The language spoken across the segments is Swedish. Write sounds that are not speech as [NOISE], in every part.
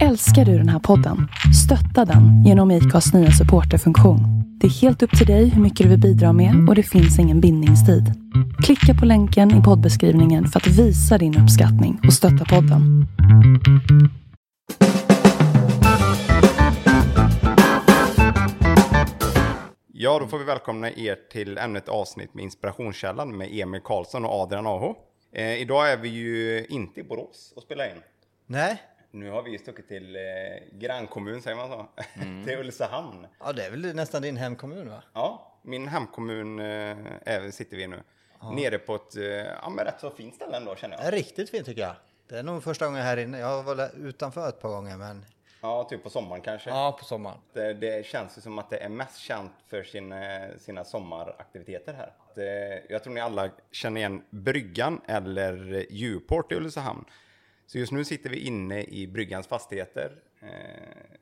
Älskar du den här podden? Stötta den genom IKAs nya supporterfunktion. Det är helt upp till dig hur mycket du vill bidra med och det finns ingen bindningstid. Klicka på länken i poddbeskrivningen för att visa din uppskattning och stötta podden. Ja, då får vi välkomna er till ännu ett avsnitt med Inspirationskällan med Emil Karlsson och Adrian Aho. Eh, idag är vi ju inte i Borås och spelar in. Nej, Nu har vi stuckit till eh, grannkommun, säger man så? [LAUGHS] till Ulricehamn. ja, det är väl nästan din hemkommun va? Ja, min hemkommun eh, är, sitter vi nu. Nere på ett eh, ja, men rätt så fint ställe ändå känner jag. är riktigt fint tycker jag. Det är nog första gången här inne. Jag har varit utanför ett par gånger men Ja, typ på sommaren kanske. ja, på sommaren. Det, det känns ju som att det är mest känt för sina, sina sommaraktiviteter här. Det, jag tror ni alla känner igen Bryggan eller Djurport i Ulricehamn. Så just nu sitter vi inne i Bryggans fastigheter. Eh,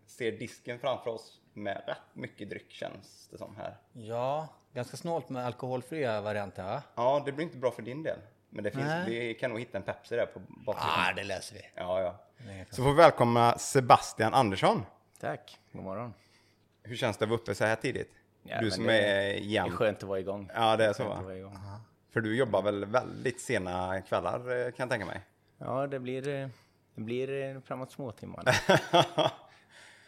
ser disken framför oss med rätt mycket dryck känns det som här. Ja, ganska snålt med alkoholfria varianter va? Ja, det blir inte bra för din del. Men det finns, Nej. vi kan nog hitta en Pepsi där på baksidan. Ja, det läser vi. Ja, ja. Så får vi välkomna Sebastian Andersson. Tack, god morgon. Hur känns det att vara uppe så här tidigt? Ja, du som det- är Det är jämn. skönt att vara igång. Ja, det är så va? För du jobbar väl väldigt sena kvällar eh, kan jag tänka mig? Ja, det blir, eh, det blir eh, framåt småtimmarna. [LAUGHS]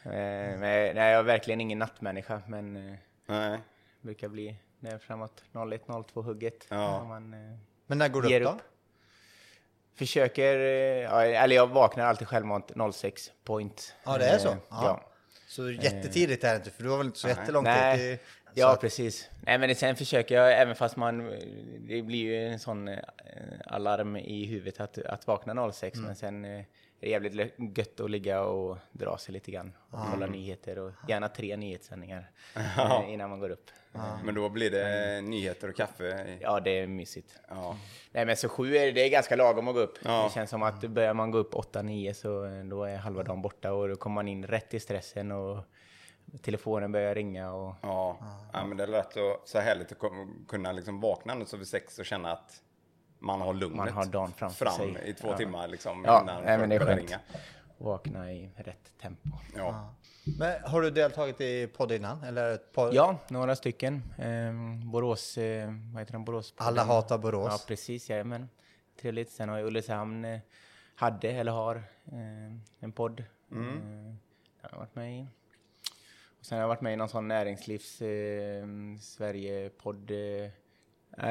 Eh, men, nej, jag är verkligen ingen nattmänniska, men eh, Nej. brukar bli när framåt 01-02 hugget. Ja. När man eh, Men när går du upp då? upp. Försöker, eh, eller jag vaknar alltid självmant 06 point. Ja, det är så? Eh, Ja. ja. Så jättetidigt är det inte för du har väl inte så jättelångt Nej, ut i... ja så precis. Nej men sen försöker jag, även fast man, det blir ju en sån eh, alarm i huvudet att, att vakna 06, Mm. men sen eh, är det jävligt gött att ligga och dra sig lite grann och kolla nyheter och gärna tre nyhetssändningar eh, innan man går upp. Men då blir det nyheter och kaffe. Ja, det är mysigt. Ja. Nej men så sju är det är ganska lagom att gå upp. Ja. Det känns som att börjar man gå upp 8-9 så eh, då är halva dagen borta och då kommer man in rätt i stressen och telefonen börjar ringa och Ja. ja, men det är lätt att, så härligt att kunna liksom vakna nu så vid sex och känna att man har lugnet Man har dagen framför fram sig. i två Ja. timmar liksom Ja, innan nej, men det är skönt. ringa. vakna i rätt tempo. Ja. Men har du deltagit i podd innan? Eller ett par... Ja, några stycken. Ehm, Borås, eh, vad heter den? Borås? Alla hatar Borås. Ja, precis. Jajamän. Trevligt. Sen har jag Ulricehamn eh, hade eller har eh, en podd. Mm. Eh, det har jag varit med i. Och sen har jag varit med i någon sån näringslivs eh, Sverige-podd. Eh.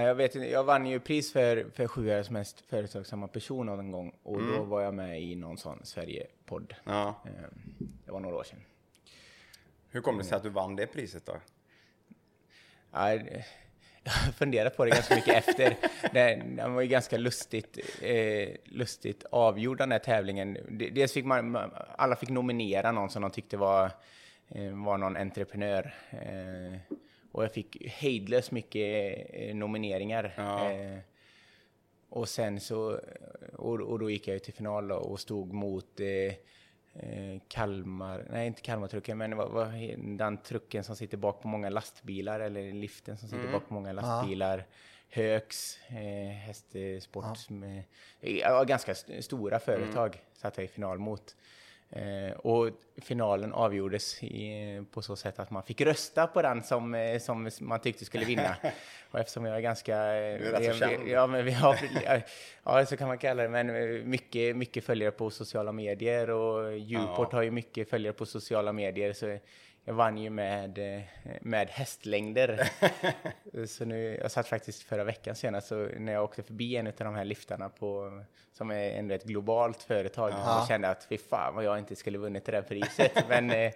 Jag vet inte, jag vann ju pris för, för Sjuhärads mest företagsamma person någon gång och Mm. då var jag med i någon sån Sverige-podd. Ja. Eh, det var några år sedan. Hur kom det sig att du vann det priset då? Ja, [LAUGHS] det- jag har funderat på det ganska mycket efter. [LAUGHS] Den, den var ju ganska lustigt, eh, lustigt avgjord den här tävlingen. De- Dels fick man, alla fick nominera någon som de tyckte var, var någon entreprenör. Eh, och jag fick hejdlöst mycket eh, nomineringar. Ja. Eh, och sen så, och, och då gick jag till final och stod mot eh, eh, Kalmar, nej inte Kalmartrucken, men vad, vad, den trucken som sitter bak på många lastbilar, eller liften som sitter bak på många lastbilar. Högs, eh, hästsport, med, ja, ganska st- stora företag satt jag i final mot. Eh, och finalen avgjordes i, på så sätt att man fick rösta på den som, eh, som man tyckte skulle vinna. [LAUGHS] och eftersom jag är ganska... eh, Du är rätt så. Ja, men vi har, ja, så kan man kalla det. Men mycket, mycket följare på sociala medier och Djurport har ju mycket följare på sociala medier. Så jag vann ju med, eh, med hästlängder. [LAUGHS] så nu, jag satt faktiskt förra veckan senast så när jag åkte förbi en av de här liftarna på, som är ändå ett globalt företag och kände att fy fan vad jag inte skulle vunnit det där priset. [LAUGHS] Men eh,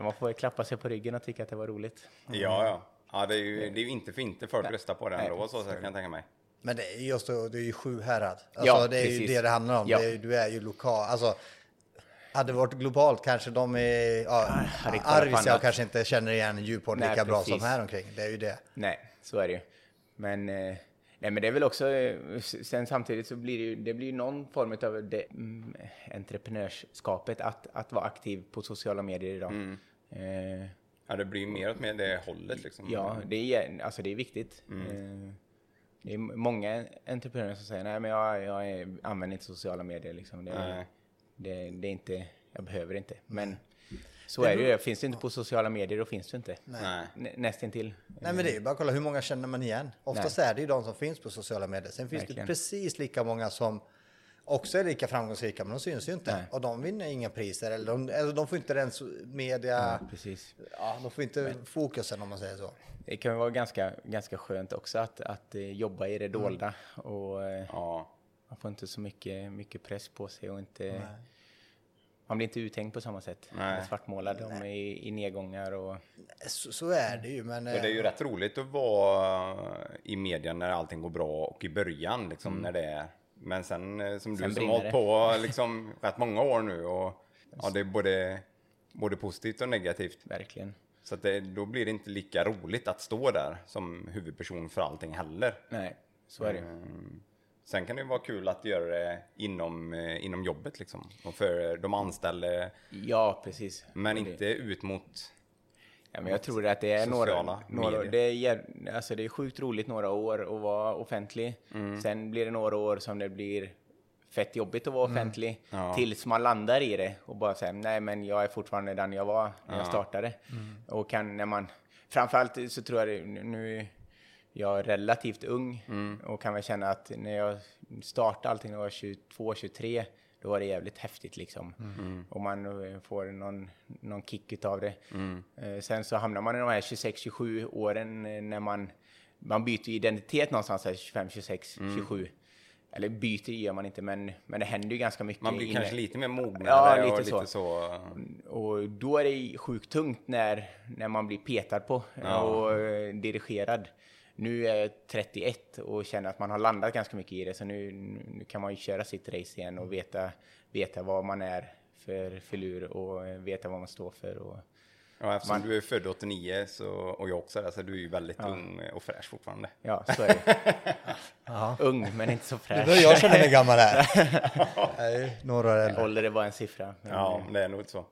man får klappa sig på ryggen och tycka att det var roligt. Ja, ja. Ja, det är ju, det är ju inte för inte folk röstar på det ändå, så, så kan jag tänka mig. Men det är just det, är ju Sjuhärad. Alltså, Ja, det är ju precis. det det handlar om. Ja. Det är, du är ju lokal. Alltså, hade det varit globalt kanske de är... Ja, Arvidsjaur kanske inte känner igen Djurport Nej, lika bra som precis. här omkring. Det är ju det. Nej, så är det ju. Men, eh, nej, men det är väl också, eh, sen samtidigt så blir det ju, det blir ju någon form av det, mm, entreprenörskapet att, att vara aktiv på sociala medier idag. Eh, Ja, det blir ju mer åt med det hållet liksom. ja, det är, alltså det är viktigt. Eh, det är många entreprenörer som säger nej men jag, jag är, använder inte sociala medier liksom. Det, Nej. Det, det är inte, jag behöver inte. Men så är det ju. Finns det inte på sociala medier, då finns det inte. Nej. Nä, nästintill. Nej men det är ju bara att kolla hur många känner man igen. Oftast är det ju de som finns på sociala medier. Sen finns Verkligen. det precis lika många som också är lika framgångsrika men de syns ju inte. Nej. Och de vinner inga priser eller de, eller de får inte den media, Ja, precis. ja, de får inte fokusen om man säger så. Det kan vara ganska, ganska skönt också att, att eh, jobba i det dolda. Och eh, Ja. Man får inte så mycket, mycket press på sig och inte... Man blir inte uthängd på samma sätt. Nej. Svartmålad om i, i nedgångar och... Så, så är det ju men... För det är ju eh, rätt roligt att vara i media när allting går bra och i början liksom när det är. Men sen eh, som Sen du som har hållit på [LAUGHS] liksom rätt många år nu och ja, det är både, både positivt och negativt. Verkligen. Så att det, då blir det inte lika roligt att stå där som huvudperson för allting heller. Nej, så är det. Mm. Sen kan det ju vara kul att göra det inom, eh, inom jobbet liksom. Och för de anställda. Ja, precis. Men det- inte ut mot... Ja, men jag tror att det är några, några det, är, alltså det är sjukt roligt några år att vara offentlig. Mm. Sen blir det några år som det blir fett jobbigt att vara offentlig. Ja. Tills man landar i det och bara säger nej men jag är fortfarande den jag var när jag Ja. startade. Och kan när man, framförallt så tror jag det, nu är jag relativt ung Mm. och kan väl känna att när jag startade allting när jag var 22, 23 då var det jävligt häftigt liksom. Och man eh, får någon, någon kick utav det. Eh, Sen så hamnar man i de här 26-27 åren eh, när man, man byter identitet någonstans här 25, 26, 27. Eller byter gör man inte, men, men det händer ju ganska mycket. Man blir inne- kanske lite mer mognare Ja, lite och så. lite så. och då är det sjukt tungt när, när man blir petad på Ja. och dirigerad. Nu är jag 31 och känner att man har landat ganska mycket i det, så nu, nu kan man ju köra sitt race igen och veta, veta vad man är för filur och veta vad man står för. Och, Ja, eftersom Man- du är född 89 så, och jag också så du är ju väldigt ung och fräsch fortfarande. ja, så är det. [LAUGHS] Ung, men inte så Det fräsch. börjar jag känna mig gammal här. [LAUGHS] Ju några år äldre. Ålder är bara en siffra. Men, Ja, det är nog så.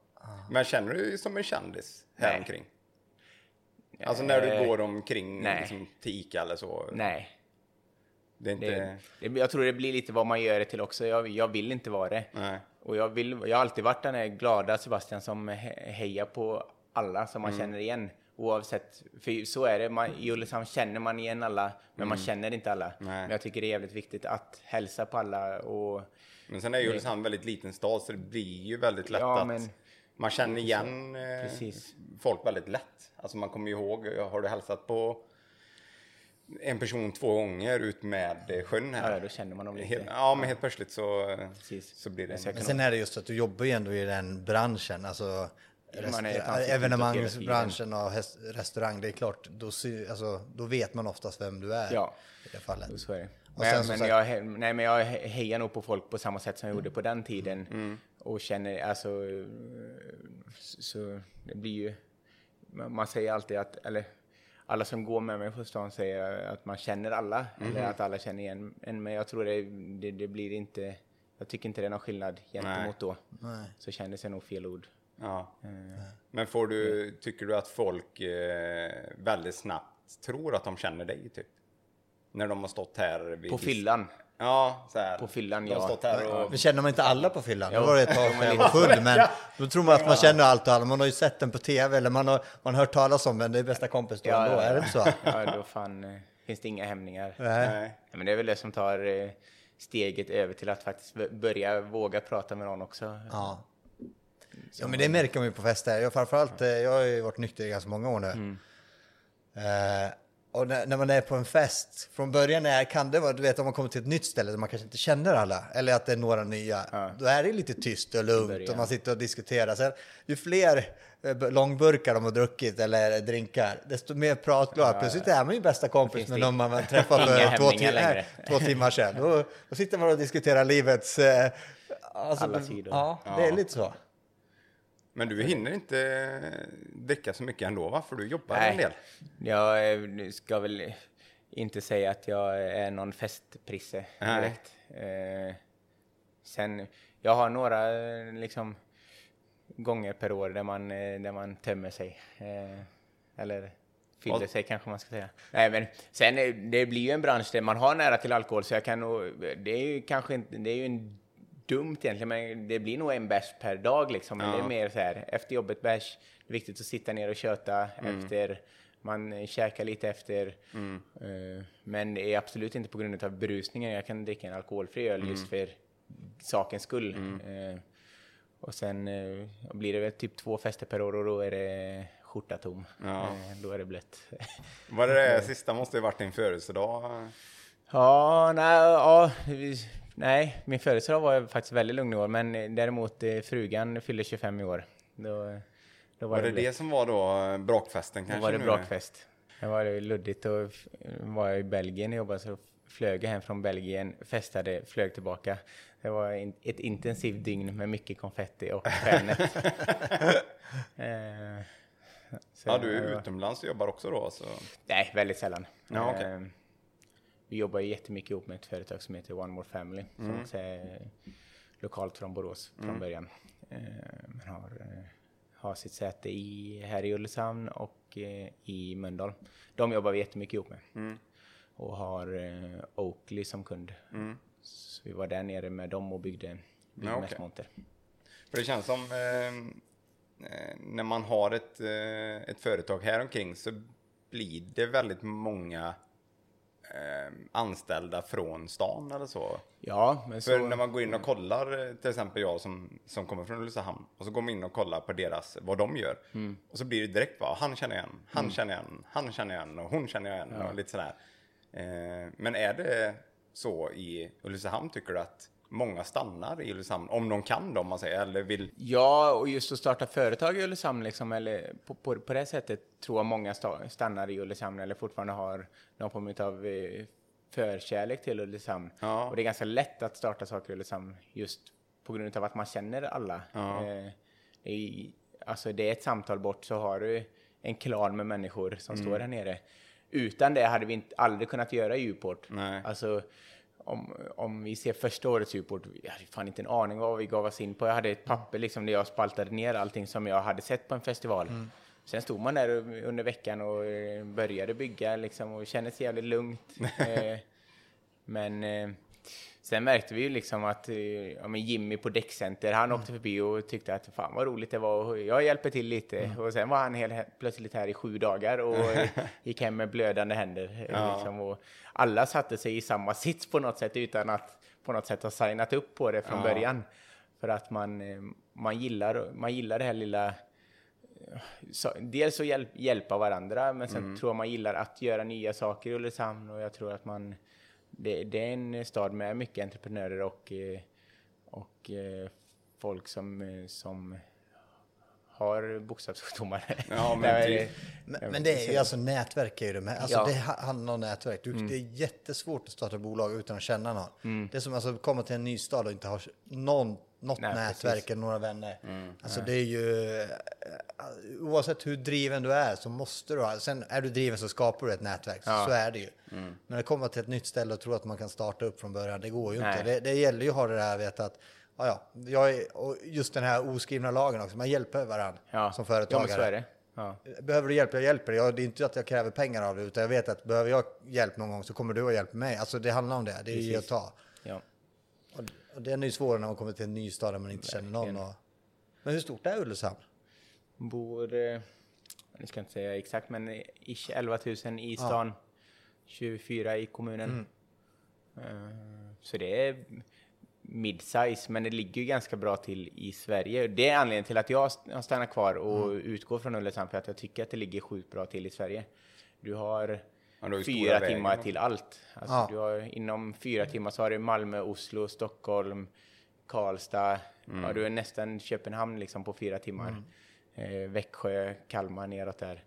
Men känner du dig som en kändis här Nej. omkring? Alltså när du Eh, går omkring nej. liksom, till Ica eller så? Nej, Det är inte... det, det, jag tror det blir lite vad man gör det till också. Jag, jag vill inte vara det. Nej. Och jag, vill, jag har alltid varit den här glada Sebastian som he- hejar på alla som man Mm. känner igen. Oavsett, för så är det, man, i Ulricehamn känner man igen alla, men man känner inte alla. Mm. Nej. Men jag tycker det är jävligt viktigt att hälsa på alla och Men sen är ju Ulricehamn en väldigt liten stad så det blir ju väldigt lätt Ja, att men- man känner igen eh, Precis. folk väldigt lätt. Alltså man kommer ihåg, har du hälsat på en person två gånger ut med eh, sjön här? ja, då känner man dem lite. Helt, ja, men helt plötsligt så, eh, Precis. så blir det... Så Men sen är det just att du jobbar ju ändå i den branschen, alltså evenemangsbranschen och häst- restaurang. Det är klart, då, alltså, då vet man oftast vem du är Ja. i det fallet. Så är det. Och Men, men, sagt- jag, nej, men jag he- hejar nog på folk på samma sätt som jag gjorde på den tiden. Mm. Och känner, alltså, så, så det blir ju, man, säger alltid att, eller alla som går med mig på stan säger att man känner alla, Mm. eller att alla känner igen en. Men jag tror det, det, det blir inte, jag tycker inte det är någon skillnad gentemot då. Nej. Så kändes det nog fel ord. Ja. Eh, Men får du, tycker du att folk eh, väldigt snabbt tror att de känner dig typ? När de har stått här vid På fyllan. Ja, så här. På fyllan, ja. stått här och... Men känner man inte alla på fyllan? Jo. Det var det ett tag jag var full, men då tror man att man känner allt och alla. Man har ju sett den på tv eller man har, man har hört talas om den. Det är bästa kompis då ändå, är det inte så? Ja, då fan eh, finns det inga hämningar. Nej. Nej. Ja, men det är väl det som tar eh, steget över till att faktiskt börja våga prata med någon också. Ja. ja, men det märker man ju på fester. Jag, framförallt, eh, jag har ju varit nykter i ganska många år nu. Mm. Eh, och när, när man är på en fest, från början är, kan det vara, du vet om man kommer till ett nytt ställe där man kanske inte känner alla, eller att det är några nya, Ja. då är det lite tyst och lugnt och man sitter och diskuterar. Sen, ju fler eh, långburkar de har druckit eller drinkar, desto mer pratglad. Plötsligt är man ju bästa kompis med någon man träffade för två, tim- nej, två timmar sedan. Då, då sitter man och diskuterar livets... Eh, alltså, Alla sidor. Ja, det är lite så. Men du hinner inte dricka så mycket ändå va? För du jobbar Nej. en del. Jag eh, ska väl inte säga att jag är någon festprisse direkt. Eh, sen, jag har några eh, liksom gånger per år där man, eh, där man tömmer sig. Eh, eller fyller sig kanske man ska säga. Nej, men sen det blir ju en bransch där man har nära till alkohol så jag kan nog, det är ju kanske inte, det är ju en dumt egentligen, men det blir nog en bärs per dag liksom. Men Ja. det är mer så här, efter jobbet bärs, det är viktigt att sitta ner och köta Mm. efter, man käkar lite efter. Eh, men det är absolut inte på grund av berusningen. Jag kan dricka en alkoholfri öl Mm. just för sakens skull. Eh, och sen eh, blir det väl typ två fester per år och då är det skjorta tom. Ja. Då är det blött. Vad är det [LAUGHS] sista måste ju varit din födelsedag. Ja, nej, ja, nej, min födelsedag var ju faktiskt väldigt lugn i år, men däremot eh, frugan fyller 25 i år. Då, då Var det blött. det som var då eh, brakfesten Då kanske? var det nu? brakfest. Det var det luddigt och var jag i Belgien och jobbade så flög jag hem från Belgien, festade, flög tillbaka. Det var in, ett intensivt dygn med mycket konfetti och stjärnet. [LAUGHS] eh, Ja, du det är var- utomlands och jobbar också då. Så. Nej, väldigt sällan. Ja. Eh, vi jobbar jättemycket ihop med ett företag som heter One More Family, som Mm. också är lokalt från Borås från början. Eh, men har, eh, har sitt säte i, här i Ulricehamn och eh, i Mölndal. De jobbar vi jättemycket ihop med. Mm. Och har eh, Oakley som kund. Så vi var där nere med dem och byggde, byggde Ja, mässmonter. För det känns som eh, när man har ett, eh, ett företag här omkring så blir det väldigt många eh, anställda från stan eller så. Ja, men För så... när man går in och kollar, eh, till exempel jag som, som kommer från Ulricehamn, och så går man in och kollar på deras, vad de gör. Mm. Och så blir det direkt va, han känner igen, han känner igen, han känner igen och hon känner igen och lite sådär. Eh, men är det så i Ulricehamn tycker du att många stannar i Ulricehamn, om de kan då om man säger, eller vill Ja, och just att starta företag i Ulricehamn, liksom, eller på, på, på det sättet tror jag många sta, stannar i Ulricehamn eller fortfarande har någon form av eh, förkärlek till Ulricehamn. Ja. Och det är ganska lätt att starta saker i Ulricehamn just på grund av att man känner alla. Ja. Eh, det, är, alltså det är ett samtal bort så har du en klan med människor som Mm. står här nere. Utan det hade vi inte, aldrig kunnat göra i. Nej. Alltså, om, om vi ser första årets Djuport, jag hade fan inte en aning vad vi gav oss in på. Jag hade ett papper liksom där jag spaltade ner allting som jag hade sett på en festival. Sen stod man där under veckan och eh, började bygga liksom och kände sig jävligt lugnt. [LAUGHS] Eh, Men eh, sen märkte vi ju liksom att eh, ja, men Jimmy på Däckcenter, han åkte förbi och tyckte att fan vad roligt det var och jag hjälper till lite. Och sen var han helt plötsligt här i sju dagar och [LAUGHS] gick hem med blödande händer. eh, Ja. Liksom, och alla satte sig i samma sits på något sätt utan att på något sätt ha signat upp på det från Ja. början. För att man, eh, man, gillar, man gillar det här lilla så, dels att hjälp, hjälpa varandra, men sen Mm. tror jag man gillar att göra nya saker i Ulricehamn och jag tror att man... Det, det är en stad med mycket entreprenörer och, eh, och eh, folk som, eh, som har bokstavssjukdomar. Ja, [LAUGHS] men typ. Men, men det är ju alltså nätverk är ju det med. Alltså Ja. det ha- handlar om nätverk. Du, Mm. Det är jättesvårt att starta bolag utan att känna någon. Mm. Det är som alltså att komma till en ny stad och inte ha någon, något Nej, nätverk precis. eller några vänner. Mm. Alltså det är ju, eh, oavsett hur driven du är så måste du ha, sen är du driven så skapar du ett nätverk, Ja. så är det ju. Mm. Men det kommer till ett nytt ställe och tror att man kan starta upp från början, det går ju inte. Nej. Det, det gäller ju att ha det där, vet att Ja, ja, jag är, och just den här oskrivna lagen också, man hjälper varandra Ja. som Ja, företagare. men så är det. Ja. Behöver du hjälp, jag hjälper dig. Det är inte att jag kräver pengar av dig, utan jag vet att behöver jag hjälp någon gång så kommer du att hjälpa mig. Alltså det handlar om det, det är ju att ta. Ja. Och, det är nu svårare när man kommer till en ny stad där man inte känner någon. Verkligen. Och, men hur stort är Ulricehamn? Bor, eh, jag ska inte säga exakt, men eh, ish 11 000 i stan, 24 i kommunen. Eh, Så det är mid-size, men det ligger ju ganska bra till i Sverige. Det är anledningen till att jag har stannat kvar och utgår från Ulricehamn, för att jag tycker att det ligger sjukt bra till i Sverige. Du har Ja, fyra vägen timmar också. till allt. Alltså, Ja. du har, inom fyra timmar så har du Malmö, Oslo, Stockholm, Karlstad. Ja, du är nästan Köpenhamn liksom på fyra timmar. Eh, Växjö, Kalmar neråt där.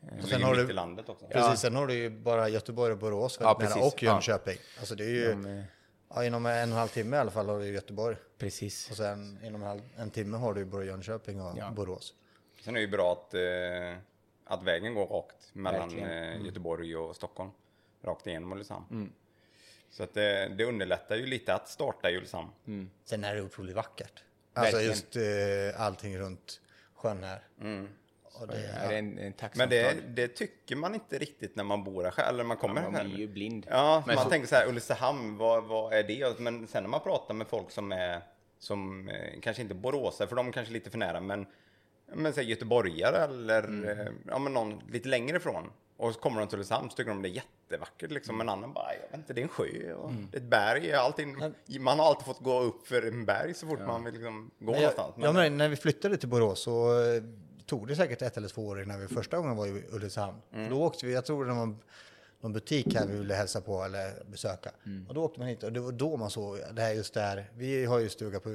Som Sen ligger har du- i landet också. Precis, sen har du ju bara Göteborg och Borås Ja, nära, precis. och Ja. Jönköping. Alltså det är ju, De, eh, ja, inom en och en halv timme i alla fall har du Göteborg. precis. Och sen inom en, en timme har du både Jönköping och Ja. Borås. Sen är det ju bra att, eh, att vägen går rakt mellan eh, Göteborg och Stockholm. Rakt igenom Ulricehamn. Mm. Så att det, det underlättar ju lite att starta i Ulricehamn. Mm. Sen är det otroligt vackert. Alltså Verkligen. just eh, allting runt sjön här. Mm. Och Det det, är en, en Men det, det tycker man inte riktigt när man bor här själv, eller när man kommer Man här blir ju blind. Ja, Men man så- tänker så här, Ulricehamn, vad, vad är det? Men sen när man pratar med folk som är som eh, kanske inte boråsare, för de är kanske lite för nära, men, men säg göteborgare eller Mm. eh, ja, men någon lite längre ifrån. Och så kommer de till Ulricehamn så tycker de det är jättevackert liksom. En annan bara, jag vet inte, det är en sjö och Mm. ett berg. Allting, man har alltid fått gå upp för en berg så fort man vill liksom gå Men någonstans. jag, ja, men när vi flyttade till Borås så eh, tog det säkert ett eller två år innan vi första gången var i Ulricehamn. Mm. Då åkte vi, jag tror det var någon, butik här vi ville hälsa på eller besöka. Och då åkte man hit och det var då man såg det här just där. Vi har ju stuga på,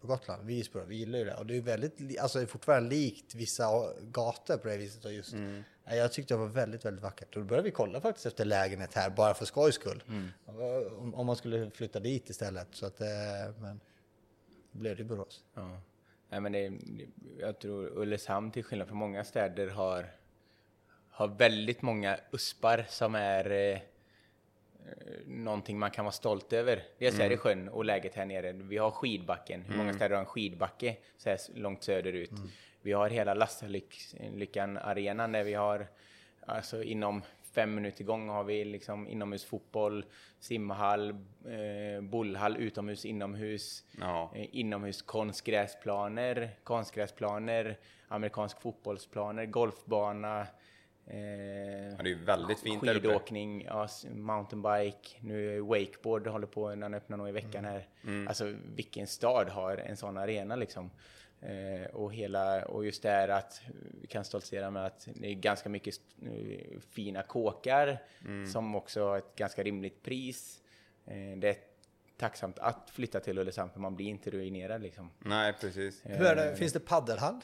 på Gotland, Visby, vi gillar ju det. Och det är väldigt, alltså det är fortfarande likt vissa gator på det viset. Och just, Nej, Jag tyckte det var väldigt, väldigt vackert. Och då började vi kolla faktiskt efter lägenhet här, bara för skojs skull. Om, om man skulle flytta dit istället. Så att, eh, men då blev det Borås. Ja. Nej, men det, jag tror Ulricehamn till skillnad från många städer har, har väldigt många uspar som är eh, någonting man kan vara stolt över. Dels är det sjön och läget här nere. Vi har skidbacken. Hur många städer har en skidbacke så här långt söderut? Vi har hela Lastlyckan-arenan där vi har alltså inom fem minuter gång har vi liksom inomhusfotboll, simhall, eh, bollhall, utomhus, inomhus, Ja. eh, inomhus konstgräsplaner, konstgräsplaner, amerikansk fotbollsplaner, golfbana, eh, Ja, det är väldigt fint där uppe. skidåkning, ja, mountainbike, nu är wakeboard håller på, den öppnar nog i veckan Mm. här. Alltså vilken stad har en sån arena liksom? Eh, och, hela, och just det här att vi kan stoltsera med att det är ganska mycket eh, fina kåkar Mm. som också har ett ganska rimligt pris. Eh, det är tacksamt att flytta till Ulricehamn för man blir inte ruinerad liksom. Nej, precis. Hur är det? Finns det paddelhall?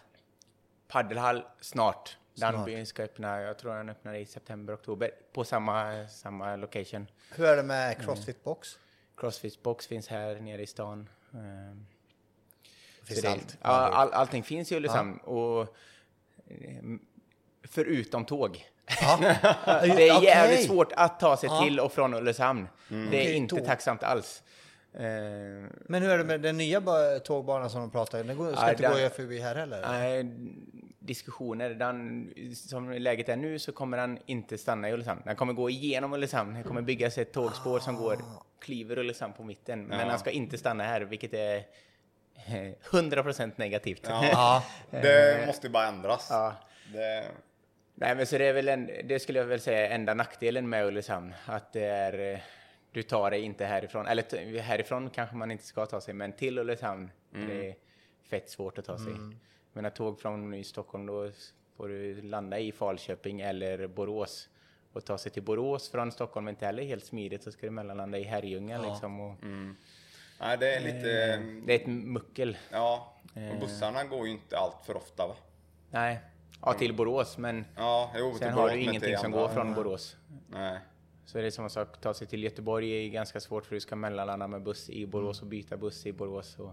Paddelhall snart. Danby ska öppna, jag tror den öppnar i september, oktober på samma, samma location. Hur är det med Crossfit box? Crossfit box finns här nere i stan. Ehm, Finns det- allt? Ja, all, allting finns i Ulricehamn. Och, ehm, förutom tåg. Ja. [LAUGHS] Det är jävligt svårt att ta sig Ja. till och från Ulricehamn. Det är Okej, inte tåg. tacksamt alls. Ehm, Men hur är det med den nya ba- tågbanan som de pratar om? Den ska Ja, inte den- gå förbi här heller? Nej, diskussioner. Den, som läget är nu så kommer den inte stanna i Ulricehamn. Den kommer gå igenom Ulricehamn. Det kommer byggas ett tågspår som går, kliver Ulricehamn på mitten. Men Ja. den ska inte stanna här, vilket är eh, 100% negativt. Ja, Ja. [LAUGHS] det måste ju bara ändras. Ja. Det, Nej, men så det är väl en, det skulle jag väl säga är enda nackdelen med Ulricehamn. Att det är, eh, du tar dig inte härifrån, eller härifrån kanske man inte ska ta sig, men till Ulricehamn är det fett svårt att ta sig. Men att tåg från Stockholm då får du landa i Falköping eller Borås. Och ta sig till Borås från Stockholm är inte heller helt smidigt, så ska du mellanlanda i Herrljunga liksom. Och, nej, det är lite... Det är ett muckel. Ja, och bussarna går ju inte allt för ofta va? Nej, ja till Borås, men Ja, jo, sen har Borås, du men ingenting som går från Borås. Nej. Så är det samma sak, ta sig till Göteborg är ganska svårt för du ska mellanlanda med buss i Borås och byta buss i Borås. Och,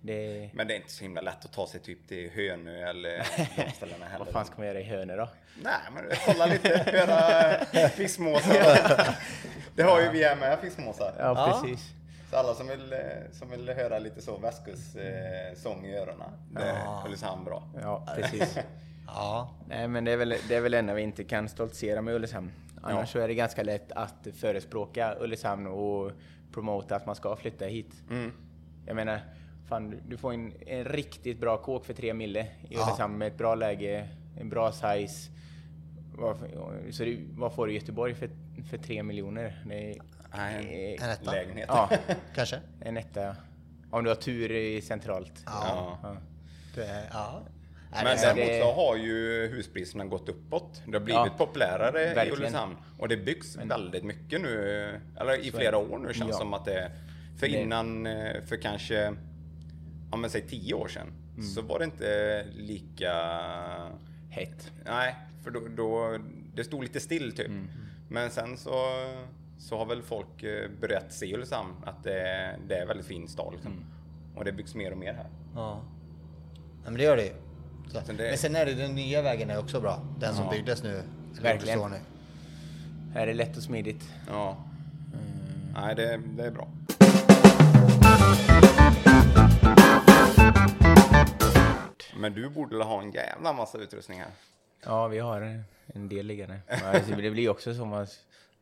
det, Men det är inte så himla lätt att ta sig typ till Hönö eller [LAUGHS] de ställena heller. vad fan ska man göra i Hönö då? Nej, men kolla lite, höra [LAUGHS] fiskmåsar. [LAUGHS] Det har ju vi här med, fiskmåsar. Ja, Ja. precis. Så alla som vill, eh, som vill höra lite så västkustsång i öronen, det är Ulricehamn bra. Ja, precis. Ja. Nej, men det är, väl, det är väl enda vi inte kan stoltsera med Ulricehamn. Annars Ja. så är det ganska lätt att förespråka Ulricehamn och promota att man ska flytta hit. Mm. Jag menar, fan, du- får en, en riktigt bra kåk för tre mille i Ulricehamn med ett bra läge, en bra size. Vad, så det, vad får du i Göteborg för, för tre miljoner? Det är, Nej, En etta? Lägenhet. Ja, [LAUGHS] Kanske? en etta. Om du har tur i centralt. Ja. Ja. Det, ja. Men det är- däremot det- så har ju huspriserna gått uppåt. Det har blivit Ja, populärare i verkligen. Ulricehamn. Och det byggs väldigt mycket nu, eller i flera år nu känns Ja. som att det För Det- innan, eh, för kanske, ja men säg tio år sedan, Mm. så var det inte lika... Hett. Nej, för då, då det stod lite still typ. Mm. Men sen så, så har väl folk eh, börjat se Ulricehamn, att det, det är väldigt fin stad liksom. Mm. Och det byggs mer och mer här. Ja. ja, men det gör det ju. Så. Så det- Men sen är det den nya vägen är också bra. Den som Ja. byggdes nu. Verkligen. nu. Här är det lätt och smidigt. Ja. Nej, det, det är bra. Men du borde ha en jävla massa utrustning här? Ja, vi har en del liggande. Ja, alltså, det blir också som man-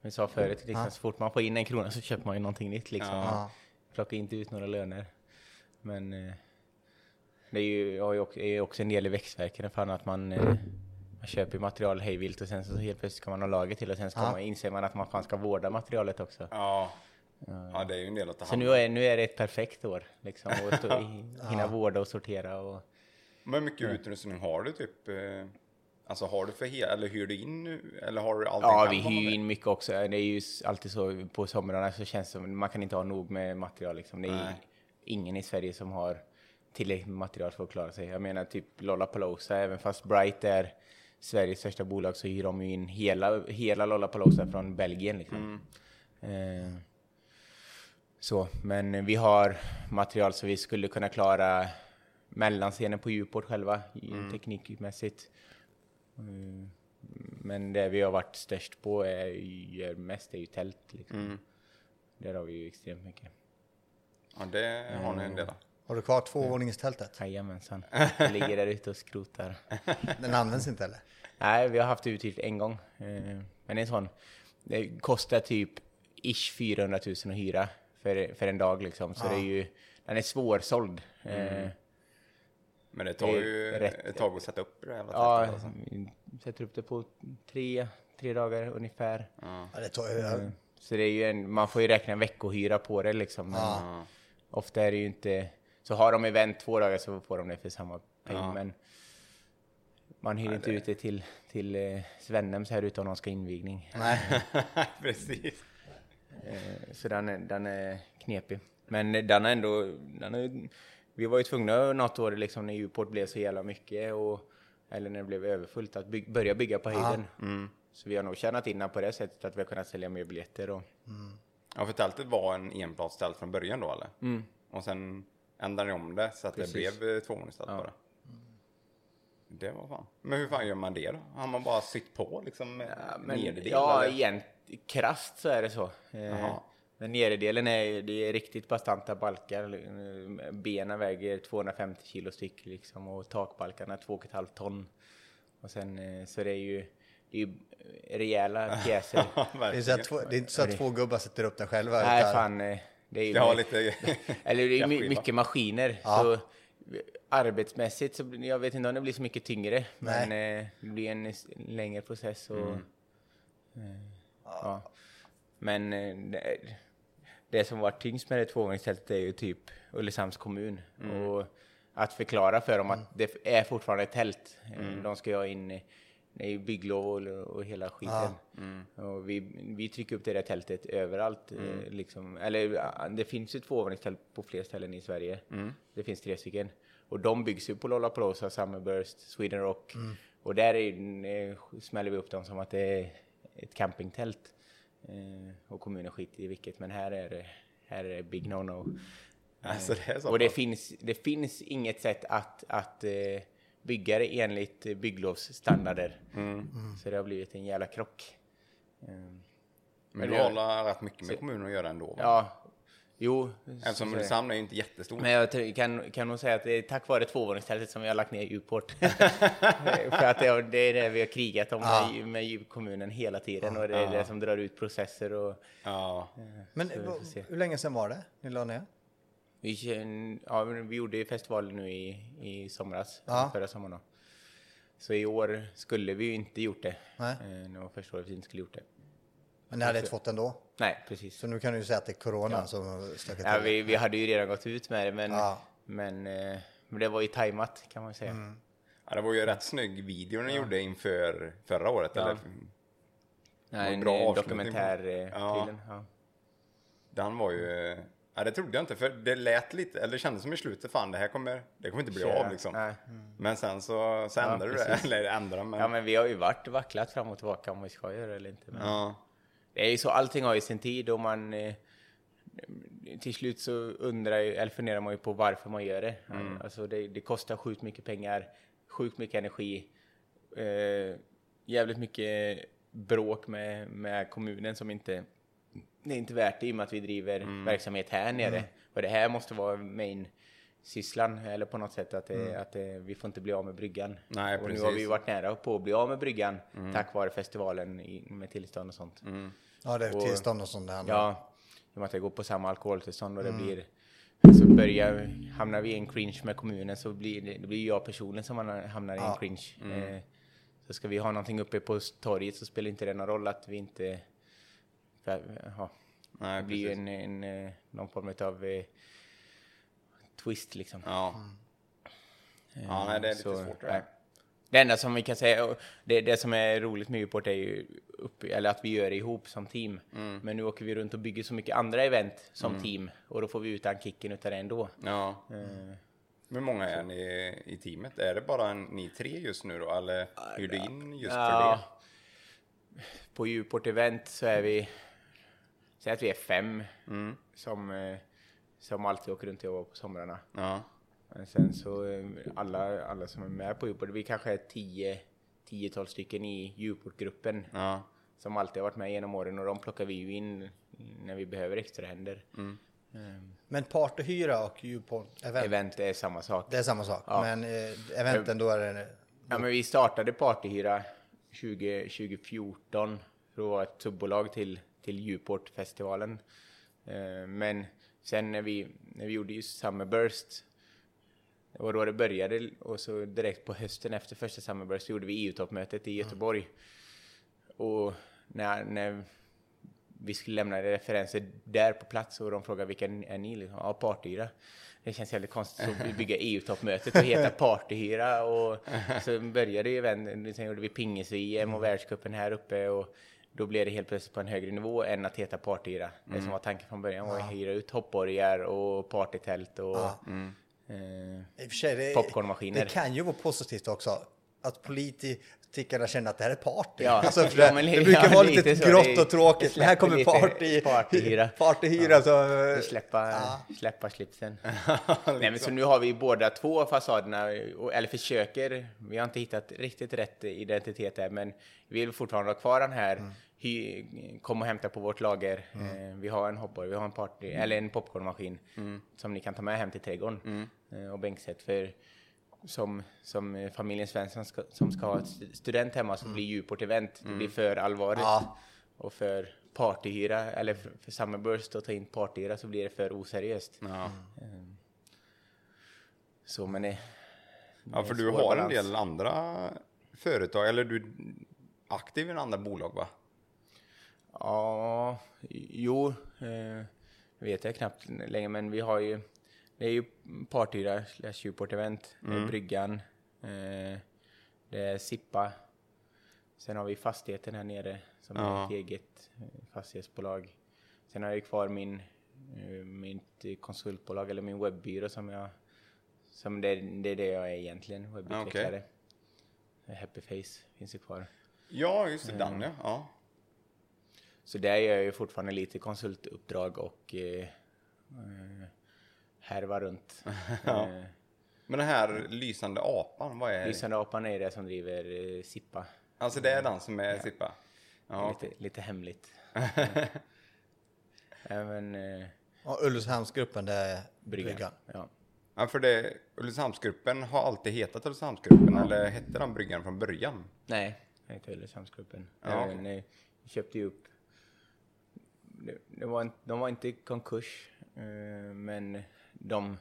vi sa förut, liksom, så fort man får in en krona så köper man ju någonting nytt. Liksom. Ja. Ja. Plocka inte ut några löner. Men eh, det är ju, jag har ju också, är ju också en del i växtverken, fan att man, eh, man köper material hejvilt och sen så helt plötsligt ska man ha lager till och sen ska Ja. man, inser man att man fan ska vårda materialet också. Ja. ja, det är ju en del att ta Så hand nu om. är, nu är det ett perfekt år, liksom, att [LAUGHS] hinna vårda och sortera och Men hur mycket utrustning har du typ? eh, Alltså har du för hela, eller hyr du in nu? Eller har du allting Ja, vi hyr in mycket också. Det är ju alltid så på somrarna så känns det som man kan inte ha nog med material liksom. Det är Nej. ingen i Sverige som har tillräckligt med material för att klara sig. Jag menar typ Lollapalooza, även fast Bright är Sveriges största bolag så hyr de ju in hela, hela Lollapalooza från Belgien liksom. Eh, så, men vi har material så vi skulle kunna klara mellanscenen på Djurport själva i- teknikmässigt. Mm. Men det vi har varit störst på är, gör mest är ju tält. Liksom. Där har vi ju extremt mycket. Ja, det har ni en del av. Har du kvar tvåvåningstältet? Jajamensan. Det ligger där ute och skrotar. [LAUGHS] Den används inte eller? Nej, vi har haft det uthyrt en gång. Eh, Men en sån, det kostar typ ish 400 000 att hyra för, för en dag liksom. Så det är ju, den är svårsåld. Eh, Men det tar Det ju rätt- ett tag att sätta upp det här jävla Ja, alltså. vi sätter upp det på tre, tre dagar ungefär. Ja, det tar, ju- Mm. Så det är ju en, man får ju räkna en veckohyra på det liksom. Men Ja. ofta är det ju inte... Så har de event två dagar så får de det för samma peng. Ja. Men man hyr inte ut det till, till eh, Svennems här om någon ska invigning. Nej. [LAUGHS] Precis. Eh, så den är, den är knepig. Men den är ändå... Den är, vi var ju tvungna något år liksom när Uport blev så jävla mycket och eller när det blev överfullt att byg, börja bygga på höjden. Så vi har nog tjänat in på det sättet att vi har kunnat sälja mer biljetter och Ja, för tältet var en enplatstält från början då eller? Och sen ändrade ni om det så att Precis. det blev eh, tvåvåningstält bara. Det var fan. Men hur fan gör man det då? Har man bara sytt på liksom Ja, men, nederdel? ja, eller? igen, krasst så är det så. Eh. Den nedre delen är, det är riktigt bastanta balkar. Benen väger 250 kilo styck liksom och takbalkarna 2,5 ton. Och sen eh, så det är ju, det är ju rejäla [LAUGHS] pjäser. Det är, så verkligen. att två, det är inte så att två gubbar sätter upp den själva. Nej, utan- fan. eh, Det är ju Det har lite... [LAUGHS] Eller det är mycket maskiner. Ja. Så arbetsmässigt så jag vet inte om det blir så mycket tyngre. Nej. Men eh, det blir en längre process. Och, Mm. ja. Men det, som varit tyngst med det tvåvåningstältet är ju typ Ulricehamns kommun. Mm. Och att förklara för dem att det är fortfarande ett tält. Eh, De ska ju ha in eh, det är ju bygglov och, och hela skiten. Mm. Och vi, vi trycker upp det där tältet överallt. Eh, liksom. Eller det finns ju tvåvåningstält på fler ställen i Sverige. Det finns tre stycken. Och de byggs ju på Lollapalooza, Summerburst, Sweden Rock. Och där är, eh, smäller vi upp dem som att det är ett campingtält. Eh, och kommunen skiter i vilket, men här är det, här är det big no-no. Alltså det är så Och det finns, det finns inget sätt att, att eh, bygga det enligt eh, bygglovsstandarder. Så det har blivit en jävla krock. Eh, Men du det- har rätt mycket med kommunen att göra ändå va? ja, jo. Eftersom så- Ulricehamn är ju inte jättestor. Men jag kan, kan nog säga att det är tack vare tvåvåningstältet som vi har lagt ner Djurport. [LAUGHS] För att det, är det vi har krigat om med, med kommunen hela tiden och det är det som drar ut processer och Ja. Men får se. hur länge sedan var det ni la ner? Vi, ja, men vi gjorde ju festivalen nu i, i somras, Ja. förra sommaren. Då. Så i år skulle vi ju inte gjort det. Nej. Eh, Det var första året vi inte skulle gjort det. Men ni hade inte fått ändå? Nej, precis. Så nu kan du ju säga att det är corona som stökat Ja, vi, vi hade ju redan gått ut med det, men, Ja. men, eh, men det var ju tajmat kan man säga. Mm. ja, det var ju en rätt snygg video ni gjorde inför förra året. Ja. Eller? Nej, en bra på- dokumentär eh, Ja. ja. Den var ju... Ja, det trodde jag inte, för det lät lite, eller det kändes som i slutet, fan det här kommer, det kommer inte bli Köra. av liksom. Nej. Men sen så, så Ja, ändrade du det, [LAUGHS] eller ändrade men... Ja, men vi har ju varit vacklat fram och tillbaka om vi ska göra det eller inte. Men ja. Det är ju så, allting har ju sin tid och man... Eh, till slut så undrar ju, eller funderar man ju på varför man gör det. Alltså det, det kostar sjukt mycket pengar, sjukt mycket energi, eh, jävligt mycket bråk med, med kommunen som inte... Det är inte värt det i och med att vi driver verksamhet här nere. Och det här måste vara main sysslan eller på något sätt att, det, att det, vi får inte bli av med bryggan. Nej, och nu precis. har vi varit nära på att bli av med bryggan tack vare festivalen i, med tillstånd och sånt. Ja, det är Och- tillstånd och sånt där. Ja, i och med att det går på samma alkoholtillstånd och det blir så börjar, hamnar vi i en cringe med kommunen så blir det, det blir jag personen som hamnar, i en Ja. cringe. Eh, så ska vi ha någonting uppe på torget så spelar inte det någon roll att vi inte... För, ja, Nej, det blir ju en, en, eh, någon form av eh, twist liksom. Ja. Ja, nej, det är lite Så, svårt det där. Det enda som vi kan säga, det, det som är roligt med Uport är ju upp, eller att vi gör det ihop som team. Mm. Men nu åker vi runt och bygger så mycket andra event som team och då får vi ut den kicken utav det ändå. Ja. Eh, Hur många är ni i teamet? Är det bara ni tre just nu då? Eller hyr du in just för ja, det? På Uport event så är vi, säg att vi är fem Mm. som, eh, som alltid åker runt och jobbar på somrarna. Ja. Men sen så eh, alla, alla som är med på Uport, vi kanske är 10 10-12 stycken i Uport-gruppen. Ja. som alltid har varit med genom åren och de plockar vi ju in när vi behöver extra händer. Mm. Ehm, Men partyhyra och Uport event, Event är samma sak. det är samma sak. Ja. Men eh, eventen då är det... Ja, men vi startade Partyhyra 20, 2014 för att vara ett subbolag till, till Uport-festivalen. Ehm, men sen när vi, när vi gjorde just Summerburst det var då det började och så direkt på hösten efter första Summerburst så gjorde vi EU-toppmötet i Göteborg. Och när, när vi skulle lämna referenser där på plats och de frågade vilka är ni? Liksom, Ja, partyhyra. Det känns jävligt konstigt att bygga EU-toppmötet och heta [LAUGHS] partyhyra och så började ju event, sen gjorde vi pingis-VM och världscupen här uppe och då blev det helt plötsligt på en högre nivå än att heta partyhyra. Det som var tanken från början var att hyra ut hoppborgar och partytält och Ja. eh, sig, det, Popcornmaskiner. Det kan ju vara positivt också. Att politikerna känner att det här är party. Ja, alltså, för ja, men det brukar ja, vara lite lite grått och tråkigt. det Men här kommer party, partyhyra. [LAUGHS] partyhyra. Så, släppa, Ja. släppa slipsen. [LAUGHS] Nej, men så nu har vi båda två fasaderna, eller försöker. Vi har inte hittat riktigt rätt identitet där, men vi vill fortfarande ha kvar den här. Mm. Hy, kom och hämta på vårt lager. Eh, vi har en hoppborg, vi har en, party, eller en popcornmaskin Mm. som ni kan ta med hem till trädgården eh, och bänksätt. För som, som familjen Svensson ska, som ska ha ett st- student hemma så blir Djuport event. Det blir för allvarligt. Mm. Ja. Och för partyhyra, eller för, för Summerburst att ta in partyhyra så blir det för oseriöst. Ja. Så men det... ja, för du har en balans. del andra företag, eller du är aktiv i en andra bolag va? Ja, jo, eh, vet jag knappt längre, men vi har ju... Det är ju partyhyra slash Djuport event, det är Bryggan, eh, det är Sippa. Sen har vi fastigheten här nere som är Ja. ett eget eh, fastighetsbolag. Sen har jag kvar min, eh, mitt konsultbolag eller min webbyrå som jag... Som det, det är det jag är egentligen, webbutvecklare. Happy Face finns ju kvar. Ja, just det, den ja. ja. Så där gör jag ju fortfarande lite konsultuppdrag och eh, eh, härvar runt. [LAUGHS] Ja. eh, Men den här lysande apan, vad är det? Lysande apan är det som driver eh, Sippa. Alltså det är den som är Sippa? Ja. Lite, lite hemligt. [LAUGHS] Även eh, och Ulricehamnsgruppen, det är bryggan. bryggan. Ja. ja, för det, Ulricehamnsgruppen har alltid hetat Ulricehamnsgruppen, eller hette den bryggan från början? Nej, det heter Ulricehamnsgruppen. Ja, Ja, okay. Vi köpte ju upp... Det, det var en, de var inte i konkurs, eh, men de,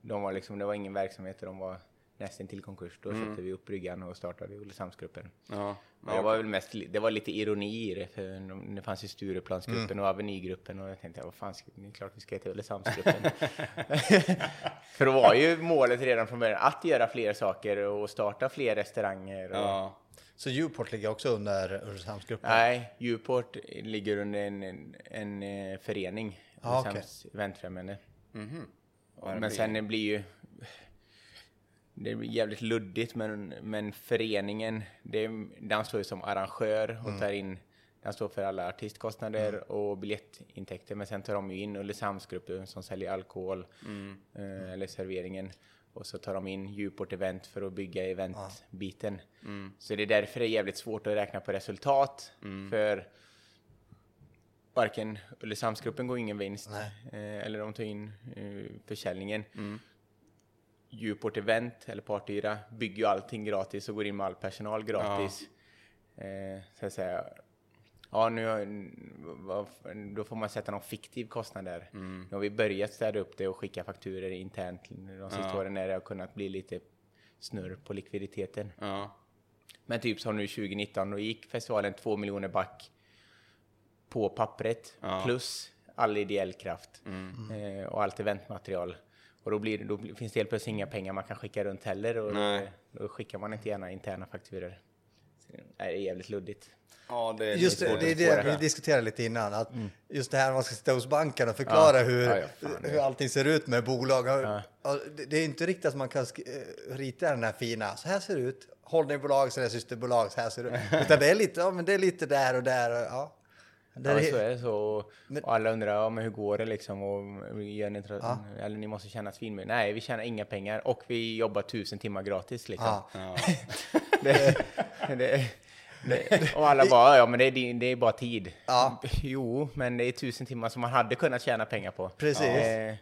de var liksom, det var ingen verksamhet och de var nästan till konkurs. Då köpte vi upp bryggan och startade Ulricehamnsgruppen. Ja. Men det var väl mest, li- det var lite ironi i det, för de- det fanns ju Stureplansgruppen och Avenygruppen och jag tänkte, vad fan, det är klart vi ska heta Ulricehamnsgruppen. [LAUGHS] [LAUGHS] för det var ju målet redan från början, att göra fler saker och starta fler restauranger. Och, Ja. Så Uport ligger också under Ulricehamnsgruppen? Nej, Uport ligger under en, en, en eh, förening, Ah, Ulricehamns eventfrämjande. Mhm. Men sen det blir ju... Det blir jävligt luddigt, men, men föreningen, det, den står ju som arrangör och tar in... Den står för alla artistkostnader och biljettintäkter, men sen tar de ju in Ulricehamnsgruppen som säljer alkohol, eh, eller serveringen. Och så tar de in Djuport Event för att bygga eventbiten. Så det är därför det är jävligt svårt att räkna på resultat, för varken Ulricehamnsgruppen går ingen vinst, eh, eller de tar in eh, försäljningen. Djuport Event eller Partyra bygger ju allting gratis och går in med all personal gratis. Eh, så att säga. Ja, nu då får man sätta någon fiktiv kostnad där. Nu har vi börjat städa upp det och skicka fakturer internt de sista Ja. åren när det har kunnat bli lite snurr på likviditeten. Ja. Men typ som nu 2019, då gick festivalen två miljoner back på pappret Ja. plus all ideell kraft eh, och allt eventmaterial. Och då, blir, då finns det helt plötsligt inga pengar man kan skicka runt heller och då, då skickar man inte gärna interna fakturer. Så Det är jävligt luddigt. Ja, det är Just det, det det vi diskuterade lite innan. Att Just det här man ska sitta hos banken och förklara Ja. hur, Ja, ja, fan, hur allting ser ut med bolag. Ja. Det, det är inte riktigt att man kan eh, rita den här fina, så här ser det ut. Holdingbolag, så är det systerbolag, så här ser det ut. [LAUGHS] Utan det är lite, ja, men det är lite där och där. Och, ja. Det Ja, är- så är det så. Och, Men- och alla undrar, ja, men hur går det liksom? Och gör ni Ja. Eller ni måste tjäna svinmycket. Nej, vi tjänar inga pengar och vi jobbar tusen timmar gratis liksom. Ja. Ja. [LAUGHS] Det, det, det, och alla bara, ja men det är, det är bara tid. Ja. [LAUGHS] Jo, men det är tusen timmar som man hade kunnat tjäna pengar på. Precis. Eh,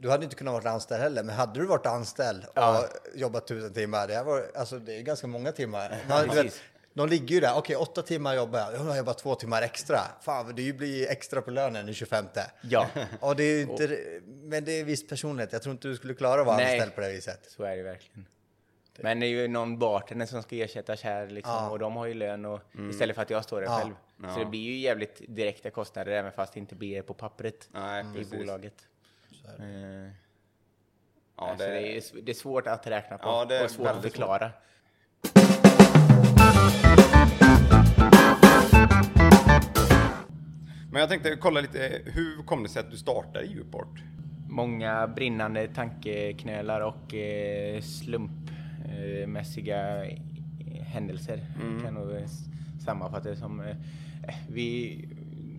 Du hade inte kunnat vara anställd heller, men hade du varit anställd och Ja. jobbat tusen timmar, det, var, alltså, det är ganska många timmar. Man, du precis. vet, de ligger ju där, okej åtta timmar jobbar jag, jag har jobbat två timmar extra. Fan, det blir extra på lönen den 25. ja, [LAUGHS] Och det är ju inte, men det är viss personlighet. Jag tror inte du skulle klara att vara Nej. anställd på det viset. så är det verkligen. Men det är ju någon bartender som ska ersätta kär liksom, Ja. och de har ju lön och, istället för att jag står där Ja. själv. Så Ja. det blir ju jävligt direkta kostnader även fast det inte blir på pappret Nej, i precis. bolaget. Eh, Ja, så det, är, det är svårt att räkna på Ja, det är och svårt att förklara. Men jag tänkte kolla lite, hur kom det sig att du startade i Uport? Många brinnande tankeknölar och eh, slumpmässiga eh, händelser. Mm. Kan nog s- sammanfatta det som. Eh, vi,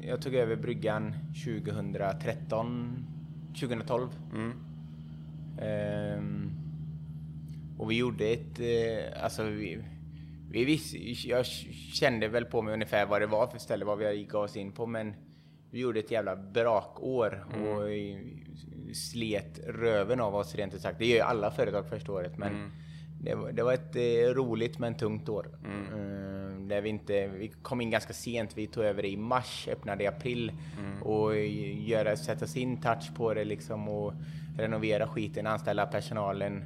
jag tog över bryggan 2013, 2012. Mm. Ehm, och vi gjorde ett, eh, alltså vi, vi visste, jag kände väl på mig ungefär vad det var för ställe, vad vi gav oss in på, men vi gjorde ett jävla brakår och eh, slet röven av oss rent ut sagt. Det gör ju alla företag första året, men det, var, det var ett eh, roligt men tungt år. Eh, där vi, inte, vi kom in ganska sent, vi tog över i mars, öppnade i april och eh, göra, sätta sin touch på det liksom och renovera skiten, anställa personalen.